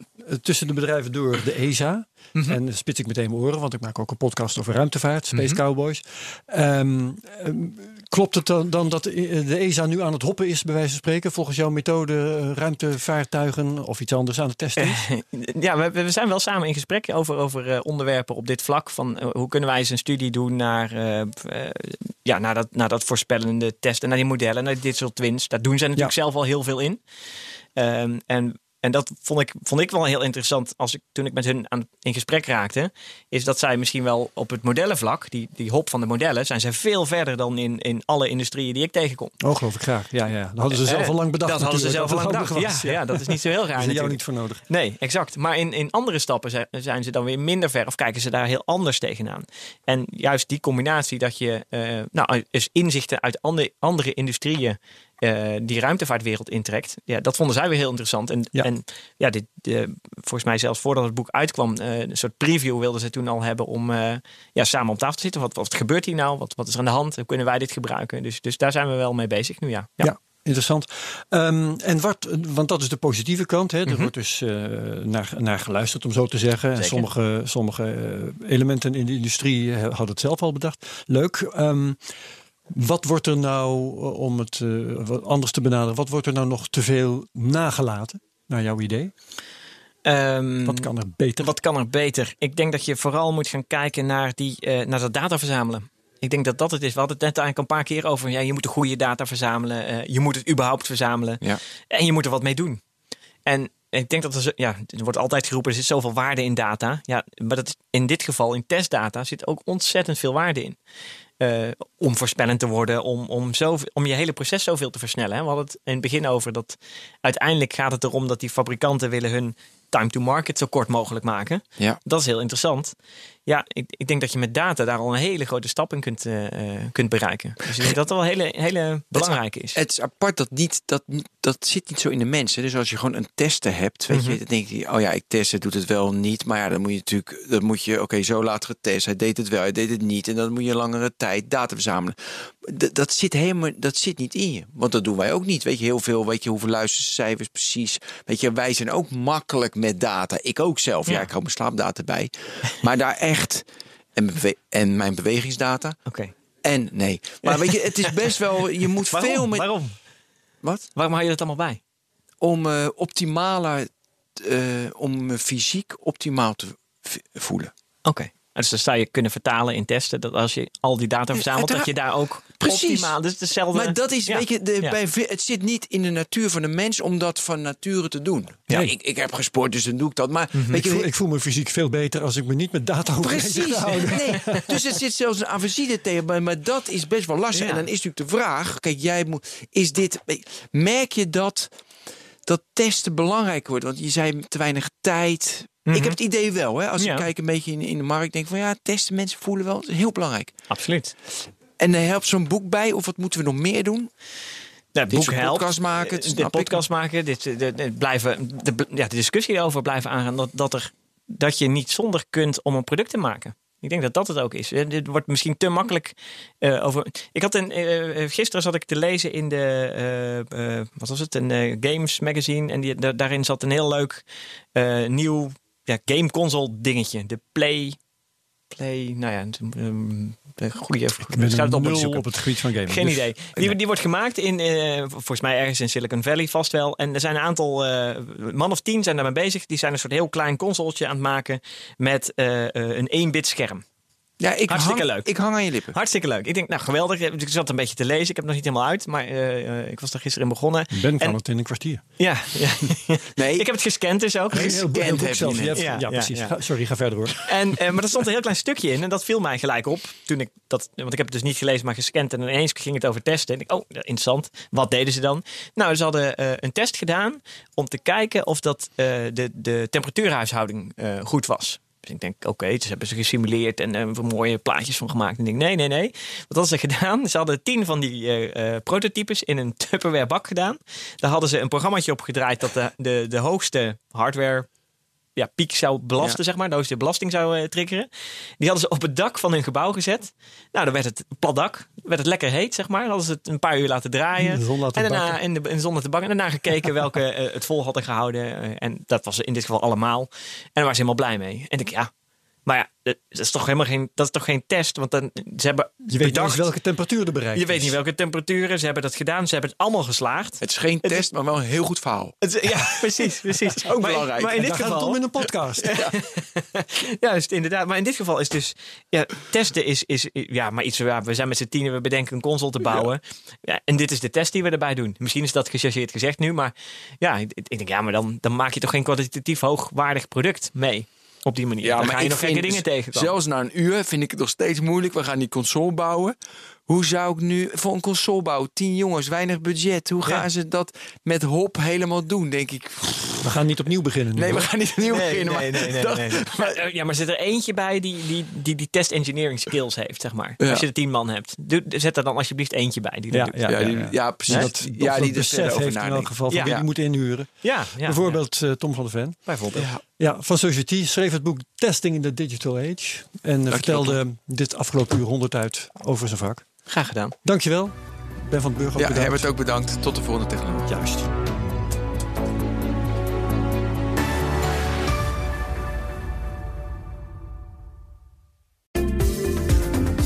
Tussen de bedrijven door de ESA. Mhm. En spits ik meteen mijn oren, want ik maak ook een podcast over ruimtevaart, Space Cowboys. Ehm, ehm, klopt het dan, dan dat de ESA nu aan het hoppen is, bij wijze van spreken, volgens jouw methode eh, ruimtevaartuigen of iets anders aan het testen is? Ja, we, we zijn wel samen in gesprek over, over eh, onderwerpen op dit vlak. Van eh, hoe kunnen wij eens een studie doen naar, eh, eh, ja, naar, dat, naar dat voorspellende testen, naar die modellen, naar die digital twins. Daar doen zij natuurlijk zelf al heel veel in. Ehm, en en dat vond ik, vond ik wel heel interessant als ik, toen ik met hun aan, in gesprek raakte. Is dat zij misschien wel op het modellenvlak, die, die hop van de modellen, zijn zij veel verder dan in, in alle industrieën die ik tegenkom. Oh, geloof ik graag. Ja, ja. Dat hadden ze zelf Eh, al lang bedacht. Dat hadden ze zelf al lang bedacht. Ja, ja, dat is niet zo heel raar. Daar [laughs] is jou niet voor nodig. Nee, exact. Maar in, in andere stappen zijn, zijn ze dan weer minder ver of kijken ze daar heel anders tegenaan. En juist die combinatie dat je eh, nou, dus inzichten uit andere, andere industrieën eh, die ruimtevaartwereld intrekt, ja, dat vonden zij weer heel interessant. En Ja. ja, en, ja dit, de, volgens mij zelfs voordat het boek uitkwam, eh, een soort preview wilden ze toen al hebben om eh, ja, samen op tafel te zitten. Wat, wat gebeurt hier nou? Wat, wat is er aan de hand? Hoe kunnen wij dit gebruiken? Dus, dus daar zijn we wel mee bezig nu, ja. Ja. Interessant. Ehm, en wat, want dat is de positieve kant. Hè? Er Mhm. wordt dus naar, naar geluisterd, om zo te zeggen. En sommige, sommige elementen in de industrie hadden het zelf al bedacht. Leuk. Ehm, wat wordt er nou, eh, om het eh, wat anders te benaderen, wat wordt er nou nog te veel nagelaten, naar jouw idee? Ehm, Wat kan er beter? Wat kan er beter? Ik denk dat je vooral moet gaan kijken naar, die, eh, naar dat data verzamelen. Ik denk dat dat het is. We hadden het net eigenlijk een paar keer over. Ja, je moet de goede data verzamelen. eh, je moet het überhaupt verzamelen. Ja. En je moet er wat mee doen. En ik denk dat er, zo- ja, er wordt altijd geroepen, er zit zoveel waarde in data. Ja, maar dat in dit geval, in testdata, zit ook ontzettend veel waarde in. Eh, om voorspellend te worden, om, om, zo, om je hele proces zoveel te versnellen. Hè. We hadden het in het begin over dat uiteindelijk gaat het erom dat die fabrikanten willen hun time to market zo kort mogelijk maken. Ja. Dat is heel interessant. Ja, ik, ik denk dat je met data daar al een hele grote stap in kunt, eh, eh, kunt bereiken. Dus ik denk dat dat wel hele, hele belangrijke is. Het is apart dat niet, dat, dat zit niet zo in de mensen. Dus als je gewoon een tester hebt, weet Mhm. je, dan denk je, oh ja, ik test het, doet het wel niet. Maar ja, dan moet je natuurlijk, dan moet je, oké, zo laat getest, hij deed het wel, hij deed het niet. En dan moet je langere tijd data verzamelen. D- dat zit helemaal, dat zit niet in je. Want dat doen wij ook niet. Weet je, heel veel, weet je, hoeveel luistercijfers precies. Weet je, wij zijn ook makkelijk met data. Ik ook zelf. Ja, Ja. ik hou mijn slaapdata bij. maar daar echt, en, en mijn bewegingsdata. Oké. En nee. Maar weet je, het is best wel, je moet [laughs] Waarom? veel met... Waarom? Wat? Waarom hou je dat allemaal bij? om eh optimaler, eh, om fysiek optimaal te voelen. Oké. Dus dan zou je kunnen vertalen in testen dat als je al die data verzamelt, dat je daar ook Precies. optimaal. Dus hetzelfde. Maar dat is, Ja. weet je, de, Ja. bij, het zit niet in de natuur van de mens om dat van nature te doen. Ja, Nee. ik, ik heb gesport, dus dan doe ik dat. Maar weet Ik je, voel, ik voel me fysiek veel beter als ik me niet met data hoef te houden. Nee, dus er zit zelfs een averside tegen bij, maar dat is best wel lastig. Ja. En dan is natuurlijk de vraag: kijk, jij moet, is dit, merk je dat dat testen belangrijk wordt? Want je zei te weinig tijd. Ik heb het idee wel, hè, als Ja. ik kijk een beetje in, in de markt, denk van ja, testen mensen voelen wel, dat is heel belangrijk. Absoluut. En er helpt zo'n boek bij, of wat moeten we nog meer doen? Nou, boek helpt. podcast maken, het Eh, ik. podcast maken. Dit, eh, de, de- blijven, de, ja, de discussie erover blijven aangaan. Dat, dat, er, dat je niet zonder kunt om een product te maken. Ik denk dat dat het ook is. Eh, Dit wordt misschien te makkelijk eh, over. Ik had een, eh, gisteren zat ik te lezen in de wat was het? Een games magazine. En die, da- daarin zat een heel leuk nieuw ja, game console dingetje. De Play. Play. Nou ja, een, goede. Het op nul zoeken. op het gebied van gaming. Geen Dus- idee. Die, die wordt gemaakt in, eh, volgens mij ergens in Silicon Valley vast wel. En er zijn een aantal, eh, man of tien zijn daarmee bezig. Die zijn een soort heel klein consoletje aan het maken met eh, een 1-bit scherm. Ja, ik Hartstikke hang, leuk. Ik hang aan je lippen. Hartstikke leuk. Ik denk, nou geweldig. Ik zat een beetje te lezen. Ik heb het nog niet helemaal uit, maar eh, eh, ik was er gisteren in begonnen. Ben kan En- het in een kwartier. Ja, ja. [laughs] Nee, ik heb het gescand dus ook. Een heel boek- Gescand heb je net. hebt- Ja, ja, ja, precies. ja. Ga- sorry, ga verder hoor. [laughs] En, eh, maar er stond een heel klein stukje in en dat viel mij gelijk op. Toen ik dat, want ik heb het dus niet gelezen, maar gescand. En ineens ging het over testen. En ik, oh, interessant. Wat deden ze dan? Nou, ze hadden eh, een test gedaan om te kijken of dat, eh, de, de temperatuurhuishouding eh, goed was. Ik denk, oké, dus hebben ze gesimuleerd en er mooie plaatjes van gemaakt. En ik denk, nee, nee, nee. Wat hadden ze gedaan? Ze hadden tien van die eh, eh, prototypes in een [laughs] Tupperware bak gedaan. Daar hadden ze een programmaatje op gedraaid dat de, de, de hoogste hardware ja, piek zou belasten, Ja. zeg maar. De hoogste belasting zou eh, triggeren. Die hadden ze op het dak van hun gebouw gezet. Nou, dan werd het plat dak. werd het lekker heet, zeg maar. Dan hadden ze het een paar uur laten draaien. In de zon laten en daarna bakken. in de, in de zon laten bakken. En daarna gekeken [laughs] welke eh, het vol hadden gehouden. Eh, en dat was in dit geval allemaal. En daar waren ze helemaal blij mee. En ik, ja, maar ja, dat is toch helemaal geen, dat is toch geen test? Want dan, ze hebben Je weet niet bedacht- welke temperatuur er bereikt je weet niet welke temperaturen. Ze hebben dat gedaan. Ze hebben het allemaal geslaagd. het is geen test, maar wel een heel goed verhaal. Het- ja, [laughs] precies, precies. ook maar, belangrijk. Maar in dit Daar gaat het geval, om in een podcast. [laughs] Juist, inderdaad. Maar in dit geval is dus... Ja, testen is, is ja, maar iets... Ja, we zijn met z'n tienen, we bedenken een console te bouwen. Ja. en dit is de test die we erbij doen. Misschien is dat gechargeerd gezegd nu, maar... Ja, ik, ik denk, ja, maar dan, dan maak je toch geen kwalitatief hoogwaardig product mee. Op die manier. dan ga je nog gekke dingen tegenkomen. Zelfs na een uur vind ik het nog steeds moeilijk. We gaan die console bouwen. Hoe zou ik nu voor een console bouwen? Tien jongens, weinig budget. Hoe gaan Ja. ze dat met hop helemaal doen? Denk ik. We gaan niet opnieuw beginnen. nu, Nee, we gaan niet opnieuw Nee, beginnen. nee, maar nee, nee, dat- nee. Maar, eh, ja, maar zit er eentje bij die die, die, die test engineering skills heeft, zeg maar. Ja. Als je er tien man hebt. Doe, zet er dan alsjeblieft eentje bij. Die dat Ja, doet. ja, Ja, ja, die- ja. ja, precies. Dat, ja, die over heeft in elk geval van wie Ja. die moet inhuren. Ja, ja, Bijvoorbeeld eh, Tom van der Ven. Bijvoorbeeld. Ja. Ja, van Society schreef het boek Testing in the Digital Age. En eh, vertelde dit afgelopen uur honderd uit over zijn vak. Graag gedaan. Dankjewel. Ben van het Burg ook Ja, bedankt. Herbert ook bedankt. Tot de volgende technologie. Juist.